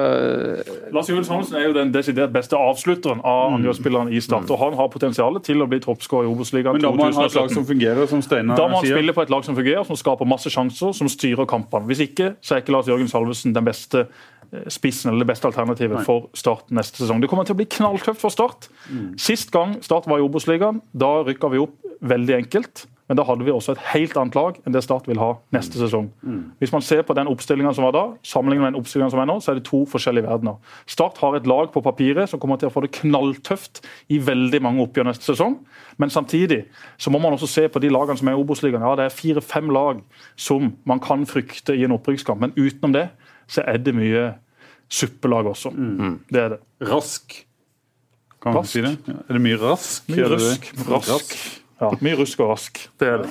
Lars Jules Hansen er jo den desidert beste avslutteren av mm. angrepsspillerne i Start. og Han har potensial til å bli toppskårer i Obos-ligaen. Men da må han ha et lag som fungerer, som Steinar sier? Da må han spille på et lag som fungerer, som skaper masse sjanser, som styrer kampene. Hvis ikke, så er ikke Lars Jørgen Salvesen den beste Eh, spissen eller det beste alternativet Nei. for Start neste sesong. Det kommer til å bli knalltøft for Start. Mm. Sist gang Start var i Obos-ligaen, da rykka vi opp veldig enkelt. Men da hadde vi også et helt annet lag enn det Start vil ha neste mm. sesong. Mm. Hvis man ser på den oppstillinga som var da, sammenlignet med den oppstillinga som er nå, så er det to forskjellige verdener. Start har et lag på papiret som kommer til å få det knalltøft i veldig mange oppgjør neste sesong. Men samtidig så må man også se på de lagene som er i Obos-ligaen. Ja, det er fire-fem lag som man kan frykte i en opprykkskamp, men utenom det så er det mye suppelag også. Mm. Det er det. Rask. Kan man si det? Er det mye rask? Mye rusk. Rask. rask. Ja, mye rusk og rask. Det er det.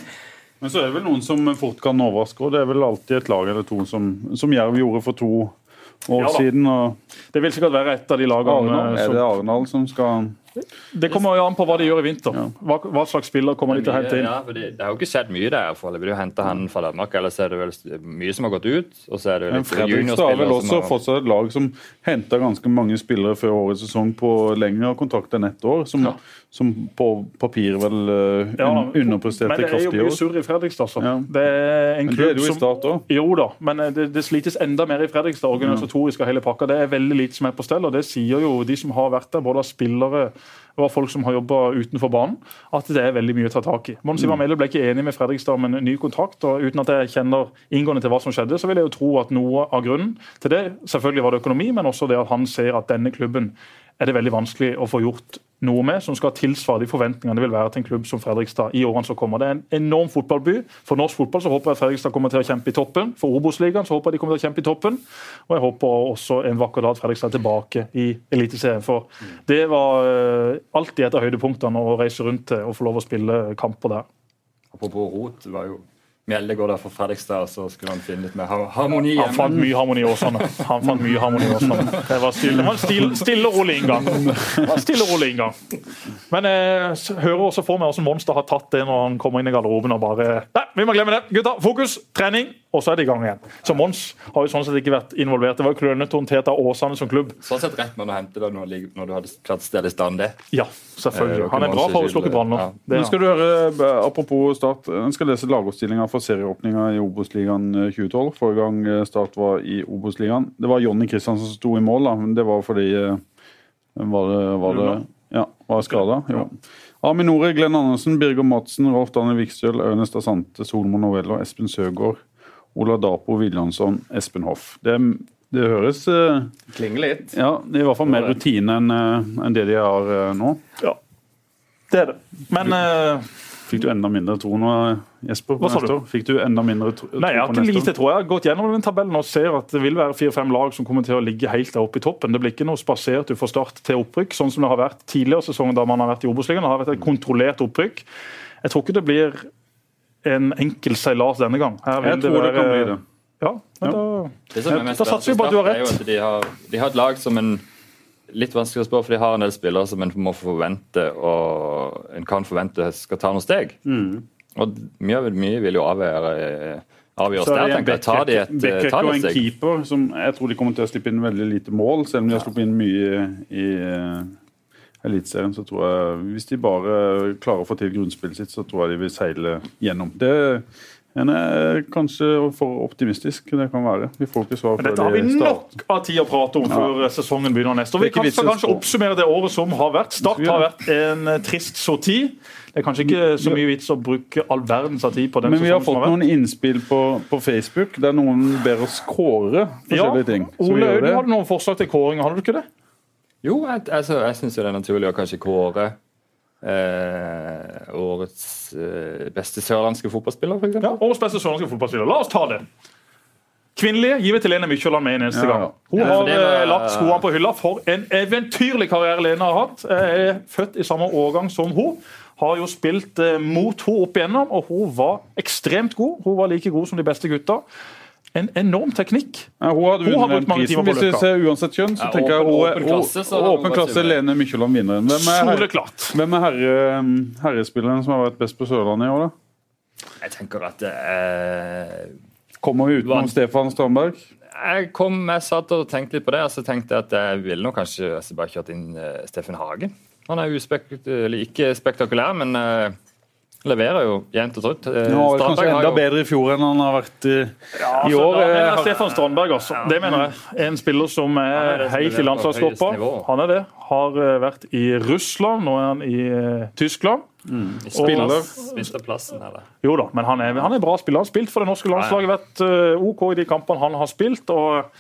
Men så er det vel noen som fort kan overraske, og det er vel alltid et lag eller to som, som Jerv gjorde for to år ja, siden. Og... Det vil sikkert være et av de lagene Arnald, Er det Arendal som skal det kommer jo an på hva de gjør i vinter. Hva, hva slags spiller kommer de til å hente inn? Ja, det, det, har jo ikke skjedd mye der. for Det blir jo hente han fra Danmark, ellers er det vel mye som har gått ut. og så er det litt Fredrikstad har vel også har... fortsatt et lag som henta ganske mange spillere før årets sesong på lengre kontrakt enn ett år, som, ja. som på papir vel uh, ja, underpresterte kraftig i år. Men det er jo mye surr i Fredrikstad. Så. Ja. Det er en klubb det er start som Jo da, men eh, det, det, slites enda mer i Fredrikstad organisatorisk av hele pakka. Det er veldig lite som er på stell, og det sier jo de som har vært der, både av spillere og folk som har jobba utenfor banen, at det er veldig mye å ta tak i. Mons Ivar mm. Ble ikke enig med Fredrikstad om en ny kontrakt. og Uten at jeg kjenner inngående til hva som skjedde, så vil jeg jo tro at noe av grunnen til det selvfølgelig var det økonomi, men også det at han ser at denne klubben er det veldig vanskelig å få gjort noe med som skal tilsvare de forventningene det vil være til en klubb som Fredrikstad i årene som kommer. Det er en enorm fotballby. For norsk fotball så håper jeg Fredrikstad kommer til å kjempe i toppen. For Obos-ligaen så håper jeg de kommer til å kjempe i toppen. Og jeg håper også en vakker dag at Fredrikstad er tilbake i Eliteserien. For det var uh, alltid et av høydepunktene å reise rundt til og få lov å spille kamper der. Apropos rot, det var jo Mjelde går der for Fredrikstad, og så skulle han finne litt mer harmoni. Han fant mye harmoni i Åsane. Han fant mye harmoni i Åsane. Det var stille, var stille, stille og rolig inngang. Stille og rolig inngang. Men jeg eh, hører også for meg hvordan Monster har tatt det når han kommer inn i garderoben og bare Nei, vi må glemme det! Gutta, fokus! Trening! Og så er det i gang igjen. Så Mons har jo sånn sett ikke vært involvert. Det var jo klønete håndtert av Åsane som klubb. Sånn sett rett med å hente det når, når du hadde klart å stelle i stand det. Ja, selvfølgelig. Han er bra for å slukke branner. Ja. Nå skal du høre, eh, Apropos Start, en skal lese lagoppstillinga for serieåpninga i Obos-ligaen 2012. Eh, Forrige gang eh, Start var i Obos-ligaen. Det var Jonny Kristiansen som sto i mål, da, men det var fordi Var det, var det ja, var skada? Ja. Aminore, Glenn Andersen, Birger Madsen, Rolf Daniel Vikstøl, Ernest Asante, Solmo Novello, Espen Søgaard, Ola Dapo, Viljansson, Espen Hoff. Det, det høres Klinger litt. Ja, det er i hvert fall mer rutine enn en det de har nå. Ja, det er det. Men Fikk du enda mindre tro nå, Jesper? Hva sa du? Fikk du enda mindre tro, Nei, jeg har ikke lite tro. Jeg har gått gjennom den tabellen og ser at det vil være fire-fem lag som kommer til å ligge helt der oppe i toppen. Det blir ikke noe spasert du får start til opprykk, sånn som det har vært tidligere sesonger da man har vært i Obos-ligaen. Det har vært et kontrollert opprykk. Jeg tror ikke det blir en enkel seilas denne gang. jeg tror det, være, det kan bli det. Ja, ja. Da, det som er mest da satser vi på at du har rett. De har, de har et lag som en litt vanskelig å spørre, for de har en del spillere som en må forvente og en kan forvente skal ta noen steg. Mm. Og mye, mye vil jo avgjøre avgjøres der, tenker jeg. Ta de et, Beckett tar og en keeper som jeg tror de kommer til å slippe inn veldig lite mål, selv om de har sluppet inn mye i uh, Eliteserien. Så tror jeg, hvis de bare klarer å få til grunnspillet sitt, så tror jeg de vil seile gjennom. Det en er kanskje for optimistisk. Det kan være. Vi får ikke svar før Dette har vi nok av tid å prate om før sesongen begynner neste. Og Vi kan kanskje oppsummere det året som har vært. Start har vært en eh, trist sorti. Det er kanskje ikke så mye vits å bruke all verdens tid på den Men vi har fått noen innspill på, på, Facebook der noen ber oss kåre forskjellige ja, ting. Ole, du hadde noen forslag til kåring, hadde du ikke det? Jo, jeg, altså, jeg syns det er naturlig å kanskje kåre eh, årets eh, beste sørlandske fotballspiller, f.eks. Ja, årets beste sørlandske fotballspiller. La oss ta det. Kvinnelige gi til Lene Mykjåland med en eneste ja, gang. Hun ja, har var... Eh, lagt skoene på hylla for en eventyrlig karriere Lene har hatt. Jeg er født i samme årgang som hun. Har jo spilt eh, mot henne opp igjennom, og hun var ekstremt god. Hun var like god som de beste gutta en enorm teknikk. Ja, hun, hadde mange timer på. Hvis vi ser uansett kjønn, så ja, tenker jeg hun, åpen klasse, hun, åpen klasse Lene Mykjåland vinneren. Hvem er, herre, hvem er herre, herrespilleren som har vært best på Sørlandet i år, da? Jeg tenker at det er Kommer vi utenom Stefan Strandberg? Jeg kom, jeg satt og tenkte litt på det, og så tenkte jeg at jeg ville nok kanskje bare kjørt inn uh, Steffen Hagen. Han er uspekt, ikke spektakulær, men uh, leverer jo jevnt og trutt. Eh, Nå, kanskje enda jo... bedre i fjor enn han har vært i, ja, altså, i år. Da, har... Stefan Strandberg også. Det mener jeg. En spiller som er, er helt i landslagstroppa. Han er det. Har eh, vært i Russland, nå er han i uh, Tyskland. Mm. Spiller. Mister plassen, eller? Jo da, men han er, han er bra spiller. Han har spilt for det norske landslaget, vært uh, OK i de kampene han har spilt. og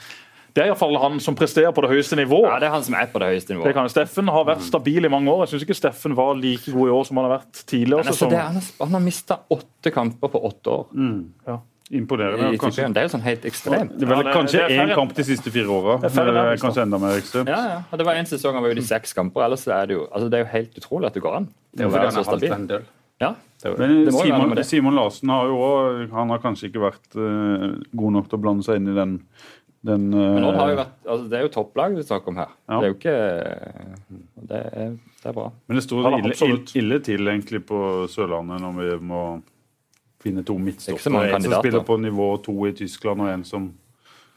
det er iallfall han som presterer på det høyeste nivået. Ja, det er han som er på det høyeste nivået. Det kan. Steffen har vært stabil i mange år. Jeg syns ikke Steffen var like god i år som han har vært tidligere. Altså, det, han, har, han har mista åtte kamper på åtte år. Mm. Ja. Imponerende. I, kanskje, det er jo sånn helt ekstremt. Det er vel ja, det, kanskje én kamp de siste fire åra. Kanskje enda mer ekstremt. Ja, ja. Det var en sesong han var ute i seks kamper. ellers er det jo altså, det er jo helt utrolig at det går an. Det er jo fordi han er halvt ja, men Simon, Simon, Larsen har jo også, han har kanskje ikke vært uh, god nok til å blande seg inn i den den, Men Odd har jo vært, altså Det er jo topplaget vi snakker om her. Ja. Det er jo ikke det er, det er bra. Men det står ja, ille, ille, til egentlig på Sørlandet når vi må finne to midtstoppere. En som spiller på nivå to i Tyskland, og en som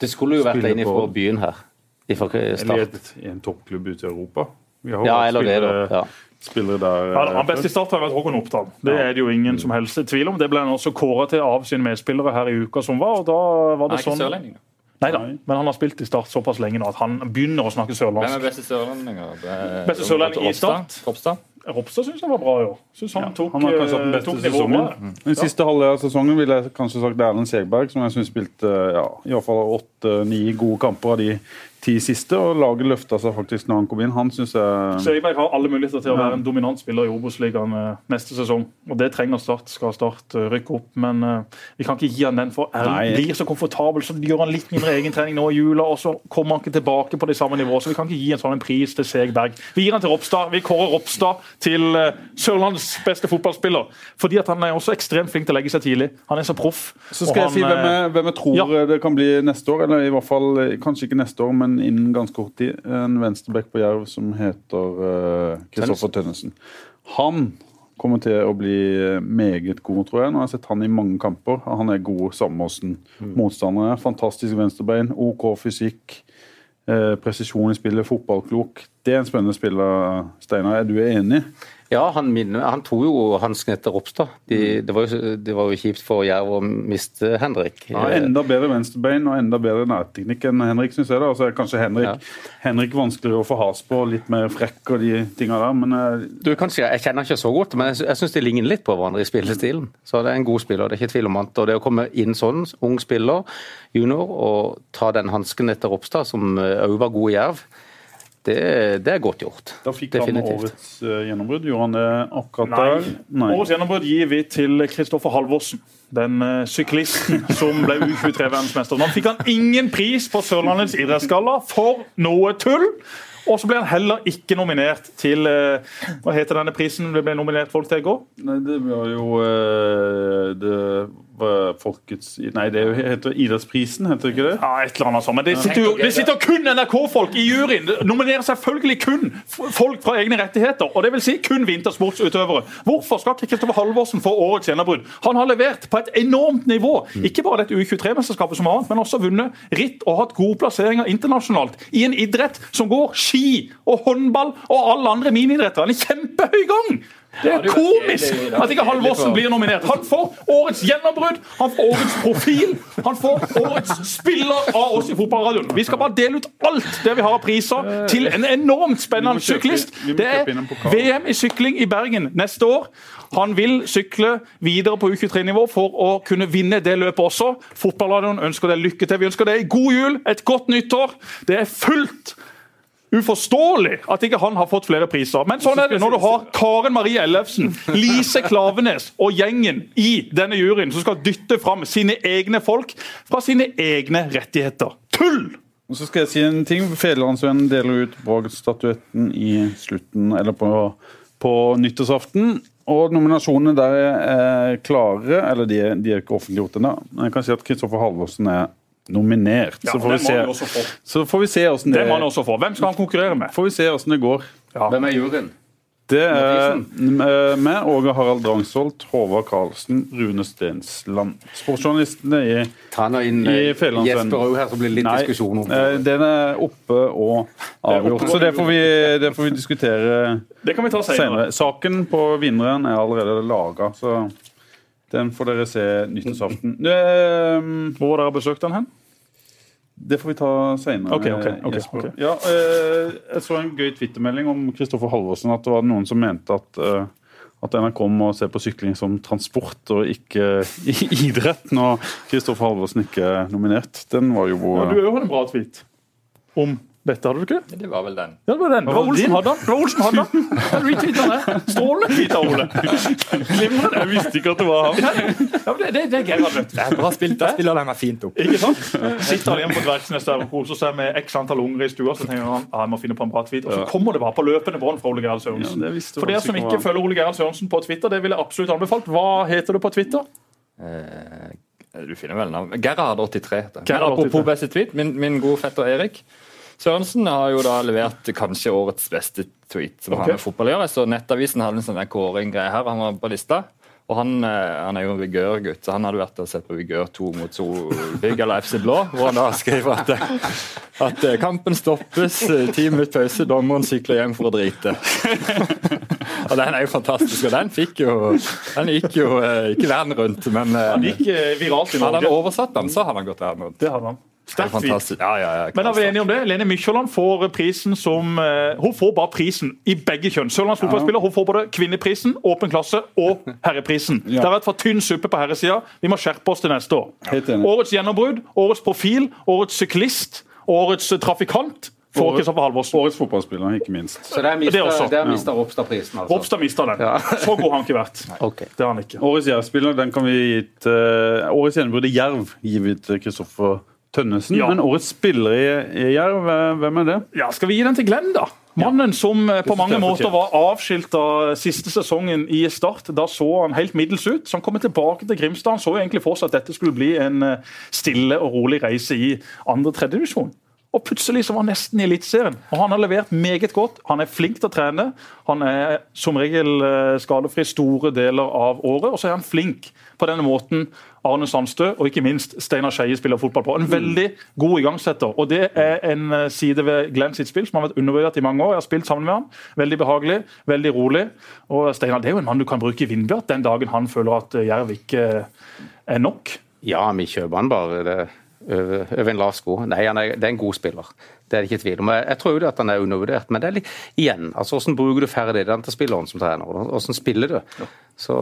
Det skulle jo vært en fra byen her. Eller et, i en toppklubb ute i Europa. ja, eller det, da. Ja. Spillere der. Ja, han best i start har vært Håkon Oppdal. Det er det jo ingen som helst tvil om. Det ble han også kåra til av sine medspillere her i uka som var. og da var det sånn... Nei da, men han har spilt i Start såpass lenge nå at han begynner å snakke sørlandsk. Hvem er beste sørlendinger? Beste sørlending i Start? Ropstad? Ropstad syns jeg var bra i år. Synes han, ja, tok, han har kanskje hatt den beste sesongen. Den siste halvdelen av sesongen ville jeg kanskje sagt Erlend Segberg, som jeg syns spilte ja, i hvert fall åtte-ni gode kamper av de ti siste, og laget løfta seg faktisk når han kom inn. Han synes jeg Søyberg har alle muligheter til å være en dominant spiller i Obos-ligaen eh, neste sesong. og Det trenger Start. Skal Start eh, rykke opp, men vi kan ikke gi han den. For Erlend blir så komfortabel, så gjør han litt mindre egentrening nå i jula, og så kommer han ikke tilbake på det samme nivået. Så vi kan ikke gi en sånn en pris til Segberg. Vi gir han til Ropstad. Vi kårer Ropstad til Sørlandets beste fotballspiller. Fordi at han er også ekstremt flink til å legge seg tidlig. Han er så proff. Så skal jeg si hvem jeg, hvem jeg tror ja. det kan bli neste år, eller i hvert fall kanskje ikke neste år, men innen ganske kort tid. En venstreback på Jerv som heter Kristoffer uh, Tønnesen. Han kommer til å bli meget god, tror jeg. Nå har jeg sett han i mange kamper. Han er god sammen med Åsen. mm. motstandere. Fantastisk venstrebein, OK fysikk. Eh, presisjon i spillet, fotballklok. Det er en spennende spiller, Steinar. Er du enig? Ja, han, minner, han tok jo hansken etter Ropstad. De, mm. det, var jo, det, var jo, kjipt for Jerv å miste Henrik. Ja, enda bedre venstrebein og enda bedre nærteknikk enn Henrik, syns jeg. da. Altså, kanskje Henrik, ja. Henrik vanskeligere å få has på, litt mer frekk og de tinga der, men uh... du, kanskje, Jeg kjenner ikke så godt, men jeg, jeg syns de ligner litt på hverandre i spillestilen. Så det er en god spiller, det er ikke tvil om annet. Og det å komme inn sånn, ung spiller, junior, og ta den hansken etter Ropstad, som òg var god i Jerv det, det, er godt gjort. Da fikk Definitivt. han årets uh, gjennombrudd. Gjorde han det akkurat Nei. der? Nei. Årets gjennombrudd gir vi til Kristoffer Halvorsen. Den uh, syklisten som ble U23-verdensmester. Nå fikk han ingen pris på Sørlandets idrettsgalla for noe tull. Og så ble han heller ikke nominert til uh, Hva heter denne prisen det ble nominert folk til i går? Nei, det var jo det var Folkets Nei, det heter Idrettsprisen, heter det ikke det? Ja, et eller annet sånt. Men det sitter jo det sitter kun NRK-folk i juryen. Det nominerer selvfølgelig kun folk fra egne rettigheter. Og det vil si kun vintersportsutøvere. Hvorfor skal ikke Kristoffer Halvorsen få årets gjennombrudd? Han har levert på et enormt nivå. Ikke bare dette U23-mesterskapet som annet, men også vunnet ritt og hatt gode plasseringer internasjonalt i en idrett som går ski og håndball og alle andre miniidretter. Er kjempehøy gang! Det er komisk at ikke Halvorsen blir nominert. Han får årets gjennombrudd, han får årets profil, han får årets spiller av oss i Fotballradioen. Vi skal bare dele ut alt det vi har av priser til en enormt spennende syklist. Det er VM i sykling i Bergen neste år. Han vil sykle videre på U23-nivå for å kunne vinne det løpet også. Fotballradioen ønsker deg lykke til. Vi ønsker deg god jul, et godt nyttår. Det er fullt uforståelig at ikke han har fått flere priser. Men sånn er det når du har Karen Marie Ellefsen, Lise Klavenes og gjengen i denne juryen som skal dytte fram sine egne folk fra sine egne rettigheter. Tull! Og så skal jeg si en ting. Federlandsvennen deler ut Bragd-statuetten i slutten, eller på, på nyttårsaften. Og nominasjonene der er klare, eller de de er ikke offentliggjort ennå. Jeg kan si at Kristoffer Halvorsen er nominert. Ja, så, får se, så, får vi se hvordan det, det må han også få. Hvem skal han konkurrere med? Får vi se hvordan det går. Ja. Hvem er juryen? Det er med Åge Harald Drangsholt, Håvard Karlsen, Rune Stensland. Sportsjournalistene i, inn, i eh, Jesper òg her, så blir det litt Nei, diskusjon om det. Den er oppe og avgjort. Så det får vi, det får vi diskutere det kan vi ta senere. Saken på vinneren er allerede laga, så den får dere se nyttårsaften. Hvor har dere besøkt den hen? Det får vi ta seinere. Okay, okay, okay, okay. Ja, eh, jeg så en gøy twittermelding om Kristoffer Halvorsen. At det var noen som mente at, eh, at NRK må se på sykling som transport og ikke idrett, når Kristoffer Halvorsen ikke er nominert. Den var jo ja, Du hadde en bra tweet om dette hadde du ikke? Det var vel den. Ja, det var den. Det var Olsen hadde den. Det var Olsen hadde den. Retweeta det. Strålende tweeta, Ole. Ole. Jeg visste ikke at det var ham. Ja, det, det, det er Gerhard, vet Det er bra spilt. Der spiller de meg fint opp. Ikke sant? Sitter han hjemme på Dvergsnes der og koser seg med x antall unger i stua, så tenker han ah, jeg må finne på en bra tweet. Og så kommer det bare på løpende bånd fra Ole Gerhard Sørensen. Ja, For dere som ikke følger Ole Gerhard Sørensen på Twitter, det vil jeg absolutt anbefalt. Hva heter du på Twitter? Eh, du finner vel navn. Gerhard83 heter Apropos beste tweet, min, min gode fetter Erik. Sørensen har jo da levert kanskje årets beste tweet som okay. har med fotball å gjøre. Så Nettavisen hadde en sånn kåring-greie her. Han var på lista. Og han, eh, han er jo vigørgutt, så han hadde vært og sett på Vigør 2 mot Solbygg eller FC Blå, hvor han da skrev at, at eh, kampen stoppes, eh, ti minutter pause, dommeren sykler hjem for å drite. og Den er jo fantastisk, og den fikk jo Den gikk jo ikke verden rundt, men Han gikk viralt i Norge. Hadde han oversatt den, så hadde han gått verden rundt. Det hadde han. Sterkt fint. Ja, ja, ja, Men er vi enige om det? Lene Mykjåland får prisen som uh, Hun får bare prisen i begge kjønn. Sørlands fotballspiller. Hun får både kvinneprisen, åpen klasse og herreprisen. Det har vært for tynn suppe på herresida. Vi må skjerpe oss til neste år. Årets gjennombrudd, årets profil, årets syklist, årets trafikant. For Kristoffer Halvorsen. Årets fotballspiller, ikke minst. Så der mister, mister Ropstad prisen, altså? Ropstad mister den. Så god har han ikke vært. Okay. Det har han ikke. Årets Jerv-spiller den kan vi gi til uh, Årets gjennombrudd i Jerv gir vi til Kristoffer Tønnesen. Ja. Men årets spiller i Jerv, hvem er det? Ja, Skal vi gi den til Glenn, da? Mannen som på mange måter var avskilt av siste sesongen i Start. Da så han helt middels ut. Så han kommer tilbake til Grimstad. Han så egentlig for seg at dette skulle bli en stille og rolig reise i andre-tredje divisjon. Og plutselig så var han nesten i Eliteserien. Og han har levert meget godt. Han er flink til å trene. Han er som regel skadefri store deler av året. Og så er han flink på denne måten Arne Sandstø og ikke minst Steinar Skeie spiller fotball på. En veldig god igangsetter. Og det er en side ved Glenn sitt spill som har vært undervurdert i mange år. Jeg har spilt sammen med han. Veldig behagelig, veldig rolig. Og Steinar det er jo en mann du kan bruke i Vindbjart den dagen han føler at Jerv ikke er nok. Ja, vi kjøper han bare. det over, en lav sko. Nei, er, det er en god spiller. Det er det ikke tvil om. Jeg tror jo at han er undervurdert, men det er litt igjen. altså Hvordan bruker du ferdighetene til spilleren som trener? Hvordan spiller du? Ja. Så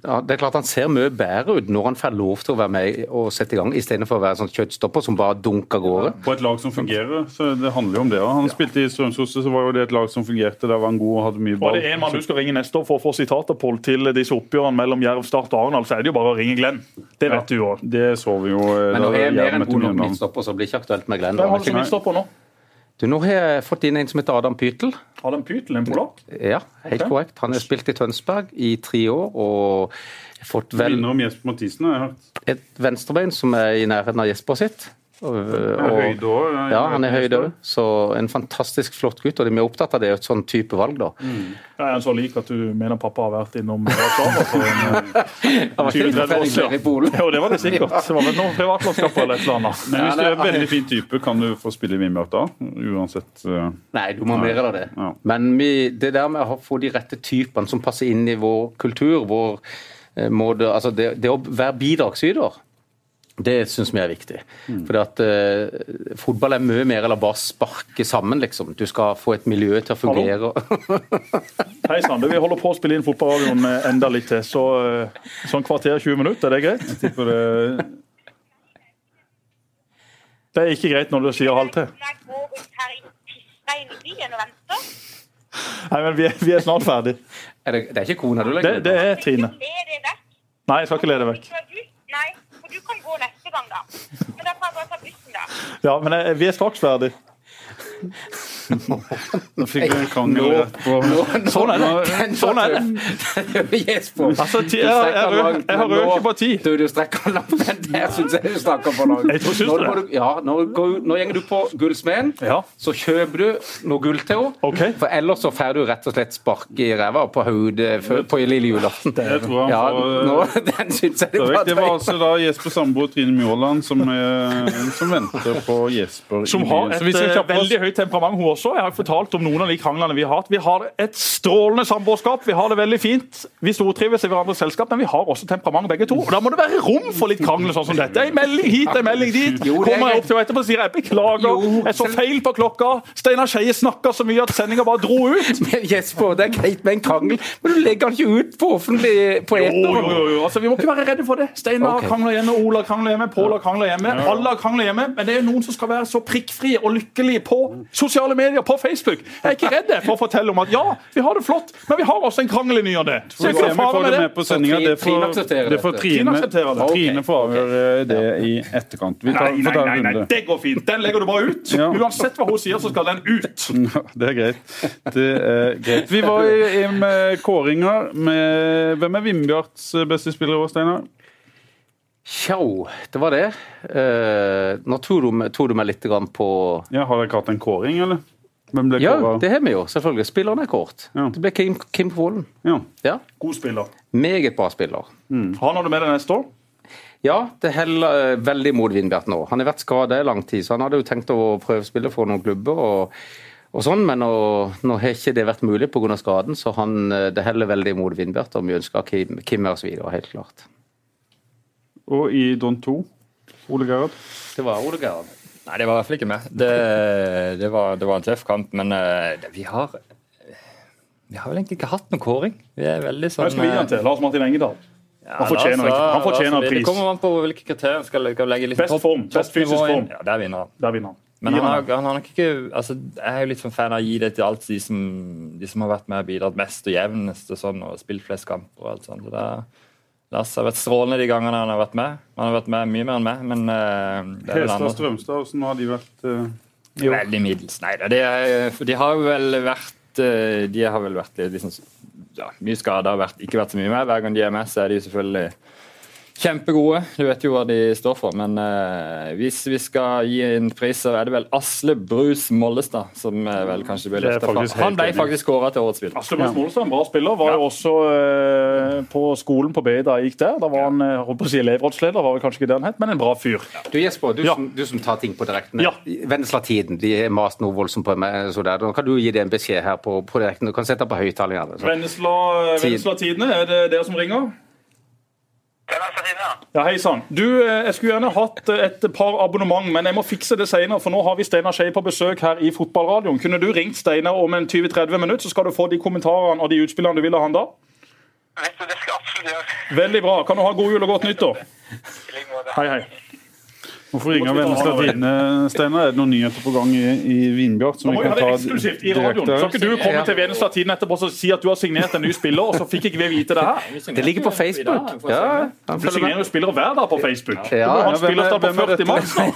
ja, Det er klart han ser mye bedre ut når han får lov til å være med og sette i gang, istedenfor å være sånn kjøttstopper som bare dunker av gårde. Ja, på et lag som fungerer, så det handler jo om det. Han ja. spilte i Strømsgodset, så var jo det et lag som fungerte. Der var han god og hadde mye ball. Og det en mann du skal ringe neste år for å få sitater på til disse oppgjørene mellom Jerv, Start og Arendal, så er det jo bare å ringe Glenn. Det vet du jo. Det så vi jo. Eh, Men når jeg er mer enn god nok midtstopper, så blir det ikke aktuelt med Glenn. Hvem har du som midtstopper nå? Du, Nå har jeg fått inn en som heter Adam Pytel. Adam Pytel, En polakk? Ja, helt okay. korrekt. Han har spilt i Tønsberg i tre år. og fått vel... Vinner om Jesper Mathisen, har jeg hørt. Et venstrebein som er i nærheten av Jesper sitt. Og, og, høyde òg? Ja, han er høyde òg. Så en fantastisk flott gutt. Og vi er opptatt av det, et sånn type valg, da. Mm. Jeg er så lik at du mener pappa har vært innom Warszawa for en 20-30 år siden. Jo, det var det sikkert. Det var vel noen privatlånskap eller et eller annet. Men hvis du er en veldig fin type, kan du få spille i Vindbjart da? Uansett uh... Nei, du må mer av det. Ja. Men vi, det der med å få de rette typene som passer inn i vår kultur, vår eh, måte Altså det, det å være bidragsyter det syns vi er viktig. Mm. Fordi at uh, Fotball er mye mer eller bare sparke sammen, liksom. Du skal få et miljø til å fungere. Hei sann, vi holder på å spille inn fotballradioen enda litt til. Så uh, sånn kvarter 20 minutter, er det greit? Jeg tipper det Det er ikke greit når du sier halv tre. Nei, men vi er, vi er snart ferdig. Er det, det, er ikke kona du legger det, det er Trine. Nei, jeg skal ikke le det vekk. Du kan gå neste gang, da. Men da kan jeg bare ta bussen, da. Ja, men jeg, vi er straks ferdig. Nå fikk vi en krangel rett på Sånn er det. Sånn er det. Altså, jeg, har ikke på ti. Du, du strekker langt, men der syns jeg du snakker for langt. Jeg det. Ja, nå, nå går du på Gullsmeden, så kjøper du noe gull til henne. For ellers så får du rett og slett spark i ræva på hodet på lille julaften. Det ja, nå, den syns jeg du bare Det var altså da Jesper Samboer og Trine Mjåland som, som venter på Jesper. Som har et eh, veldig høyt temperament, hun også. Jeg har fortalt om noen av de kranglene vi har hatt. Vi har et strålende samboerskap. Vi har det veldig fint. Vi stortrives i hverandres selskap, men vi har også temperament begge to. Og Da må det være rom for litt krangel sånn som dette. En melding hit, en melding dit. Kommer jeg opp til etterpå og sier jeg beklager, jeg så feil på klokka. Steinar Skeie snakka så mye at sendinga bare dro ut. Men Jesper, det er greit med en krangel, men du legger den ikke ut på offentlig på eter. Jo, jo, jo. Altså, vi må ikke være redde for det. Steinar okay. krangler hjemme, Ola krangler hjemme, Pål krangler hjemme. Alle krangler hjemme, men det er noen som skal være så prikkfrie og lykkelige på sosiale medier, på Facebook. Jeg er ikke redd for å fortelle om at ja, vi har det flott, men vi har også en krangel i ny og ne. Så jeg ikke fare med det. Med på sendingen, Det får Trine, Trine får avgjøre det i etterkant. Vi tar, nei, nei, nei, nei, det går fint. Den legger du bare ut. Ja. Uansett hva hun sier, så skal den ut. det er greit. Det er greit. Vi var i, i med kåringer. Med, hvem er Vindbjarts beste spiller i år, Steinar? Tjau, det var det. Uh, nå tok du, meg litt på Ja, Har dere hatt en kåring, eller? Ja, det har vi jo. selvfølgelig. Spilleren er kort. Ja. Det ble Kim, Kim Kvålen. Ja. ja. God spiller. Meget bra spiller. Mm. Han har du med deg neste år? Ja, det heller uh, veldig mot Vindbjart nå. Han har vært skada i lang tid, så han hadde jo tenkt å prøvespille for noen klubber. og, og sånn, Men nå, nå, har ikke det vært mulig pga. skaden, så han, uh, det heller veldig mot Vindbjart. Og vi ønsker Kim, Kim oss videre, helt klart. Og i Don 2? Ole Gerhard? Det var Ole Gerhard. Nei, det var i hvert fall ikke meg. Det, det, var, det var en tøff kamp, men uh, vi har Vi har vel egentlig ikke hatt noen kåring. Vi er veldig sånn Hva skal vi gi den til? Lars Martin Engedal. Ja, Han fortjener, han fortjener pris. Det kommer an på hvilke kriterier skal, skal legge litt Best topp- form, best fysisk form. Ja, der vinner han. Der vinner han. Men han han har, han har nok ikke altså, Jeg er jo litt sånn fan av å gi det til alt de som, de som har vært med og bidratt mest og jevnest og sånn, og spilt flest kamper og alt sånt. Så det er- Lars har vært strålende de gangene han har vært med. Han har vært med mye mer enn meg, men uh, det er Hestad andre Strømstad, hvordan har de vært Uh? Veldig middels. Nei da, det er, de har vel vært uh, De har vel vært liksom, ja, mye skada og vært, ikke vært så mye med. Hver gang de er med, så er de selvfølgelig kjempegode. Du vet jo hva de står for. Men eh, hvis vi skal gi en pris, så er det vel Asle Brus Mollestad som eh, vel kanskje er løftet fram. Han ble faktisk kåra til årets spiller. Asle Brus Mollestad, en bra spiller, var jo også eh, på skolen på BI da jeg gikk der. Da var han eh, holdt på å si elevrådsleder, var vel kanskje ikke det han het, men en bra fyr. Du Jesper, du, Ja. som, du som tar ting på direkten. Ja. Vennesla-tiden, de har mast noe voldsomt på meg. Så der. Nå kan du gi det en beskjed her på, på direkten. Du kan sette på høyttalerne. Vennesla Tid. Vennesla Tidene, er det dere som ringer? Ja, hei sann. Du, eh, jeg skulle gjerne hatt eh, et par abonnement, men jeg må fikse det senere, for nå har vi Steinar Skei på besøk her i Fotballradioen. Kunne du ringt Steinar om en 20-30 minutter, så skal du få de kommentarene og de utspillene du vil ha han da? Vet du, det skal jeg absolutt gjøre. Veldig bra. Kan du ha god jul og godt nyttår? I like måte. Hei, hei. Hvorfor ringer Vennesla Tidende, Steinar? Er det noen nyheter på gang i, i Vinbjart? Som vi må vi kan ha det ta eksklusivt i radioen. direkte Så kan ikke du komme til Vennesla Tiden etterpå og si at du har signert en ny spiller, og så fikk ikke vi vite det her. Det ligger på Facebook. Ja, Du signerer jo spillere hver dag på Facebook. Ja. Du må ha en Ja, hvem er- på er 40 maks nå.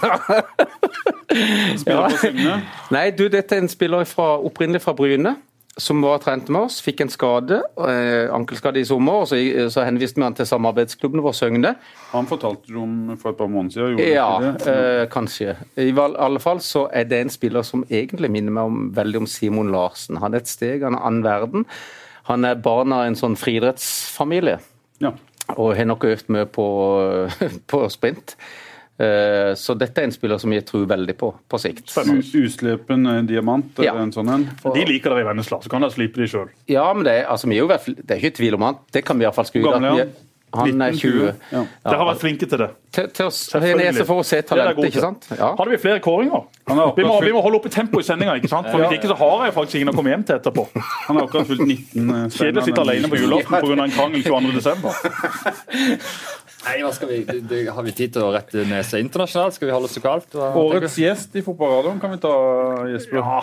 Spiller på Signe. Nei, du, dette er en spiller fra, opprinnelig fra Bryne. Som var trent med oss, fikk en skade, eh, ankelskade i sommer. og Så, så henviste vi han til samarbeidsklubben vår Søgne. Han fortalte du om for et par måneder siden. Gjorde Ja, det? eh, kanskje. I alle fall så er det en spiller som egentlig minner meg om, veldig om Simon Larsen. Han er et steg av en annen verden. Han er barn av en sånn friidrettsfamilie Ja. og har nok øvd mye på, på sprint. Eh, Så dette er en spiller som jeg tror veldig på på sikt. Uslepen eh, diamant, er Ja. en sånn en? De liker dere i Vennesla, så kan dere slippe de sjøl. Ja, men det er, altså, vi er jo i hvert fall, det er ikke tvil om han. Det kan vi iallfall er at vi han? er- Han er 20. Ja. Dere har vært flinke til det. Til, til å nese for å se er talentet, ikke sant? Ja. Hadde vi flere kåringer? Vi må, vi må holde oppe tempoet i sendinga, ikke sant? For hvis ikke så har jeg faktisk ingen å komme hjem til etterpå. han har akkurat fylt 19. eh, Kjedelig å sitte alene på julaften pga. en krangel 22.12. Nei, hva skal vi, det, det, Har vi tid til å rette nesa internasjonalt? Skal vi holde oss lokalt? Årets gjest i Fotballradioen kan vi ta, Jesper. Ja.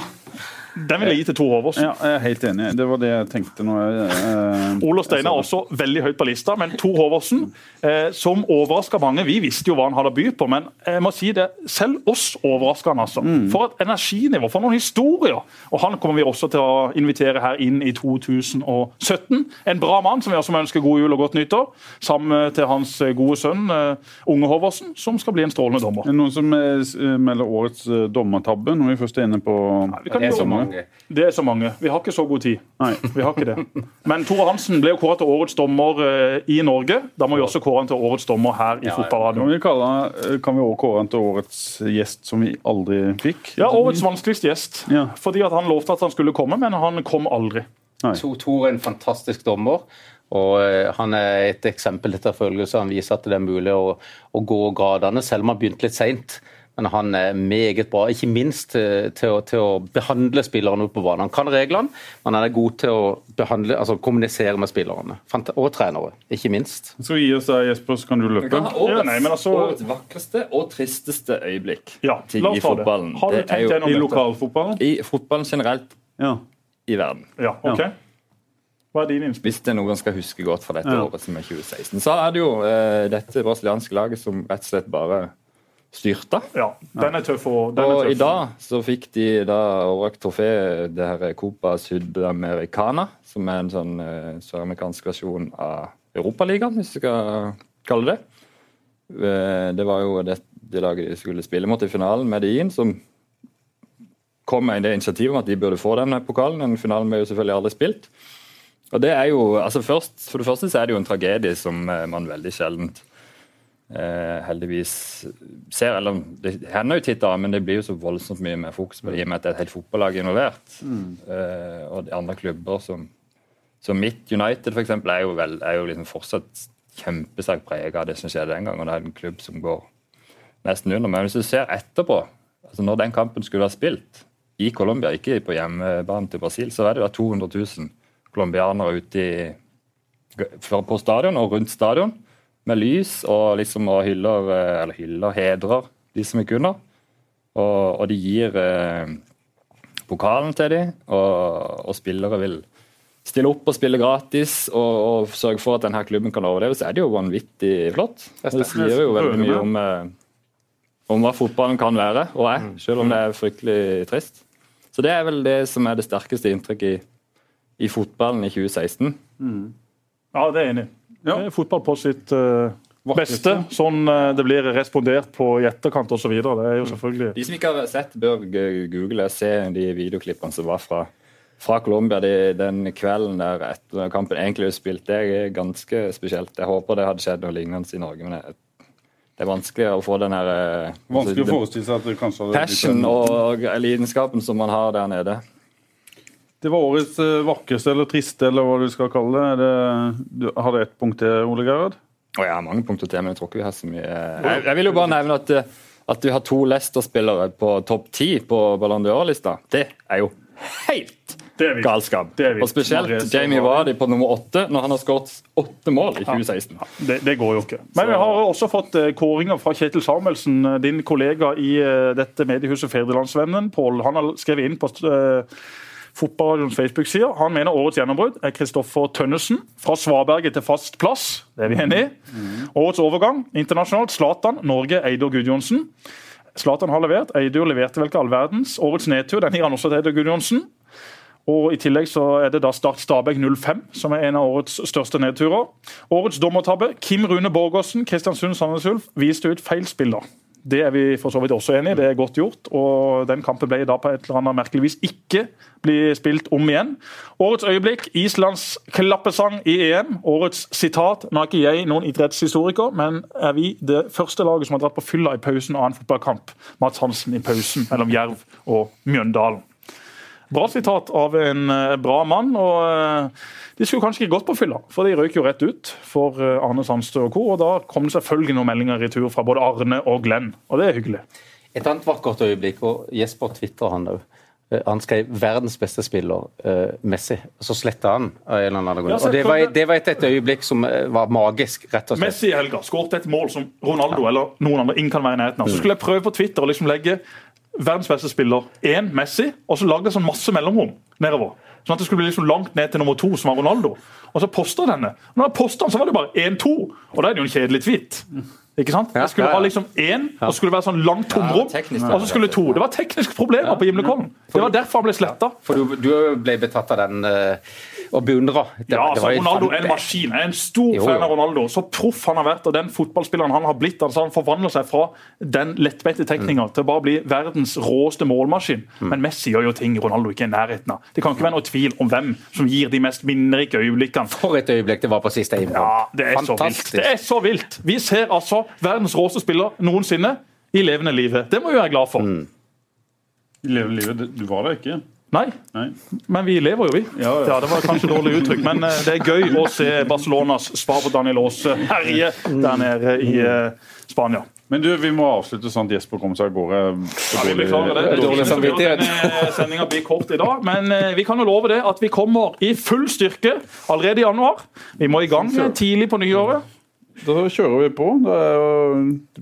Den vil jeg gi til Tor Håvås. Ja, jeg er helt enig. Det var det jeg tenkte nå. eh, Ole Steinar er også veldig høyt på lista, men Tor Håvåsen, eh, som overraska mange Vi visste jo hva han hadde å by på, men jeg må si det, selv oss overraska han. altså. For et energinivå, for noen historier! Og han kommer vi også til å invitere her inn i 2017. En bra mann som vi også må ønske god jul og godt nyttår. Sammen til hans gode sønn eh, Unge Håvåsen, som skal bli en strålende dommer. Er det noen som eh, melder årets eh, dommertabbe når vi først er inne på Vi kan Det er mange. Det er så mange. Vi har ikke så god tid. Nei. Vi har ikke det. Men Tore Hansen ble jo kåret til årets dommer eh, i Norge. Da må vi også kåre han til årets dommer her i ja, fotballradioen. vi, eh, kan vi også kåre han til årets gjest som vi aldri fikk? Ja, årets vanskeligste gjest. Ja. Fordi at han lovte at han skulle komme, men han kom aldri. Tore Tor er en fantastisk dommer. Og eh, Han er et eksempel til etterfølgelse. Han viser at det er mulig å, å gå gradene, selv om han begynte litt seint. Men han er meget bra, ikke minst til, til, å, til å behandle spillerne ute på banen. Han kan reglene, men han er god til å behandle, altså kommunisere med spillerne. Og trenere, ikke minst. Skal vi gi oss der, Jesper, så kan du løpe? kan årets, Ja, nei, men altså- årets vakreste og tristeste øyeblikk Ja, til, la i fotballen. Har du tenkt jo det? I lokalfotballen? i fotballen generelt Ja. i verden. Ja, ok. Hva er din? Hvis det er noen skal huske godt fra dette Ja. året, som er 2016, så er det jo eh, dette brasilianske laget som rett og slett bare styrta. Ja, den er tøff. Og, den Og i dag så fikk de da overrakt trofé, det her Copa Sudamericana, som er en sånn eh, søramerikansk versjon av Europaligaen, hvis vi skal kalle det. Eh, det var jo det, det laget de skulle spille mot i finalen, Medellin, som kom med det initiativet om at de burde få den pokalen. Den finalen ble jo selvfølgelig aldri spilt. Og det er jo, altså først, For det første så er det jo en tragedie som eh, man veldig sjeldent heldigvis ser. eller Det hender jo titt og men det blir jo så voldsomt mye mer fokus på det i og med at det er et helt fotballag involvert. Eh, og de andre klubber som, som Midt United eksempel, er jo, vel, er jo liksom fortsatt kjempesterkt preget av det som skjedde den gang. og det er en klubb som går nesten under. Men hvis du ser etterpå, altså når den kampen skulle ha spilt i Colombia, ikke på hjemmebanen til Brasil, så er det da 200 000 colombianere ute i, på stadion og rundt stadion med lys og liksom og hyller, eh, eller hyller, hedrer de som gikk under. Og, og de gir eh, pokalen til dem, og, og, spillere vil stille opp og spille gratis og, og sørge for at denne klubben kan overleve, så er det jo vanvittig flott. Det sier jo veldig mye om, eh, om hva fotballen kan være og er, mm. selv om det er fryktelig trist. Så det er vel det som er det sterkeste inntrykket i, i fotballen i 2016. Mm. Ja, det er jeg enig i. Ja. Fotball på sitt uh, beste. Sånn uh, det blir respondert på i etterkant osv. Det er jo selvfølgelig De som ikke har sett, bør google se de videoklippene som var fra, fra Colombia de, den kvelden der etter kampen egentlig ble spilt. Det er ganske spesielt. Jeg håper det hadde skjedd noe lignende i Norge. men det, det er vanskelig å få den her eh, Vanskelig å forestille seg at det kanskje hadde Passion og lidenskapen som man har der nede. Det var årets eh, vakreste eller triste, eller hva du skal kalle det. det har du ett punkt til, Ole Gerhard? Oh, jeg har mange punkter til, men jeg tror ikke vi har så mye Jeg, jeg vil jo bare nevne at, eh, at vi har to Leicester-spillere på topp ti på Ballon d'Or-lista. Det er jo helt galskap. Og spesielt Jamie Vardy på nummer åtte, når han har skåret åtte mål i 2016. Ja, det, det, går jo ikke. Men vi har også fått eh, kåringer fra Kjetil Samuelsen, din kollega i dette mediehuset Fedrelandsvennen. Pål, han har skrevet inn på Fotballradioens Facebook-side. Han mener årets gjennombrudd er Kristoffer Tønnesen. Fra svaberget til fast plass. Det er vi enig i. Årets overgang internasjonalt Zlatan, Norge, Eidor Gudjonsen. Zlatan har levert. Eidur leverte vel ikke all verdens. Årets nedtur den gir han også til Eidur Gudjonsen. Og I tillegg så er det da Start Stabæk 05 som er en av årets største nedturer. Årets dommertabbe, Kim Rune Borgersen, Kristiansund Sandnes Ulf, viste ut feil spiller. Det er vi for så vidt også enig i. Det er godt gjort. og Den kampen ble da på et eller annet merkelig vis ikke bli spilt om igjen. Årets øyeblikk, Islands klappesang i EM. Årets sitat. Nå er ikke jeg noen idrettshistoriker, men er vi det første laget som har dratt på fylla i pausen av en fotballkamp? Mats Hansen i pausen mellom Jerv og Mjøndalen. Bra sitat av en eh, bra mann. og eh, De skulle kanskje ikke gått på fylla, for de røyk jo rett ut for eh, Arne Sandstø og co. Og da kom det selvfølgelig noen meldinger i retur fra både Arne og Glenn, og det er hyggelig. Et annet vakkert øyeblikk, og Jesper twitter han òg. Han skrev 'verdens beste spiller', Messi. Så sletta han av en eller annen grunn. Og det var, det var et, et, øyeblikk som var magisk, rett og slett. Messi i helga skåret et mål som Ronaldo ja. eller noen andre ingen kan være i nærheten av. Så skulle jeg prøve på Twitter å liksom legge verdens beste spiller én Messi, og så lagde jeg sånn masse mellomrom nedover. Sånn at det skulle bli liksom langt ned til nummer to, som var Ronaldo. Og så posta denne. Og når jeg posta den, så var det bare 1-2. Og da er det jo en kjedelig tweet. Ikke sant? Jeg skulle ha liksom én, og så skulle det være sånn langt tomrom. Og så skulle to. Det var tekniske problemer på Gimlekollen. Det var derfor han ble sletta. For du, du ble betatt av den uh og beundra. Ja, altså, Ronaldo er en maskin. Jeg er en stor jo, fan av Ronaldo. Så proff han har vært, og den fotballspilleren han har blitt. altså Han forvandler seg fra den lettbeinte tekninga mm. til å bare bli verdens råeste målmaskin. Mm. Men Messi gjør jo ting Ronaldo ikke er i nærheten av. Det kan ikke være noe tvil om hvem som gir de mest minnerike øyeblikkene. For et øyeblikk det var på siste innbrudd. Ja, det er Fantastisk. så vilt. Det er så vilt. Vi ser altså verdens råeste spiller noensinne i levende livet. Det må vi være glad for. Mm. I levende livet, du var der ikke? Nei. Nei. men vi lever jo, vi. Ja, ja. ja, Det var kanskje dårlig uttrykk, men uh, det er gøy å se Barcelonas spar på Daniel Aase herje der nede i uh, Spania. Men du, vi må avslutte sånn at Jesper kommer seg av gårde. Ja, vi beklager det. Dårlig samvittighet. Sendinga blir kort i dag, men vi kan jo love det at vi kommer i full styrke allerede i januar. Vi må i gang tidlig på nyåret. Da kjører vi på. Det,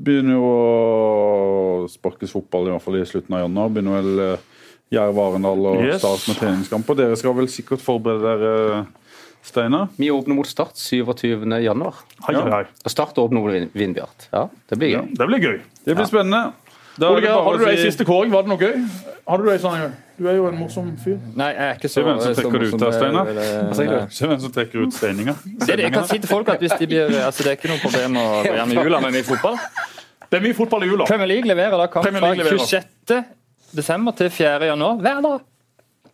begynner jo å sparkes fotball i hvert fall i slutten av januar. Begynner vel Jerv Arendal og yes. Start med treningskamper. Dere skal vel sikkert forberede dere, Steinar? Vi åpner mot Start 27.1. Ja. Og Start åpner mot Vindbjart. Ja, det blir gøy. Ja, det blir gøy. Det blir spennende. Olga, hadde du ei siste kåring? Var det noe gøy? Hadde Du ei sånn Du er jo en morsom fyr. Nei, jeg er ikke så Se hvem som trekker ut av Steinar. Se hvem som trekker ut steininga. Jeg kan si til folk at hvis de blir Altså, det er ikke noe problem å gå med i jula men i fotball. Det er mye fotball i jula. Premier League leverer da kamp fra 26 desember til 4. januar hver dag.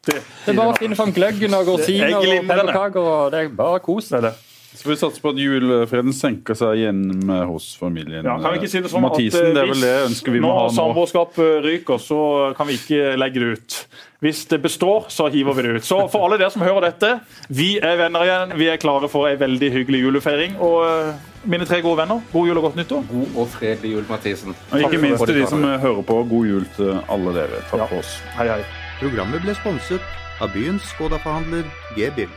Det, det er bare å finne fram gløggen og rosiner og pepperkaker. Det er bare kos. Det er det. Så vi satser på at julefreden senker seg hjemme hos familien Ja, kan vi ikke si det sånn Mathisen. at, eh, det er vel det hvis ønsket vi må ha nå. samboerskapet ryker, så kan vi ikke legge det ut. Hvis det består, så hiver vi det ut. Så for alle dere som hører dette, vi er venner igjen. Vi er klare for ei veldig hyggelig julefeiring. Og eh, mine tre gode venner, god jul og godt nyttår. God og fredelig jul, Mathisen. Og ikke minst til de som hører på. God jul til alle dere. Takk Ja. for oss. Hei, hei. Programmet ble sponset av byens Skoda-forhandler G-Bill.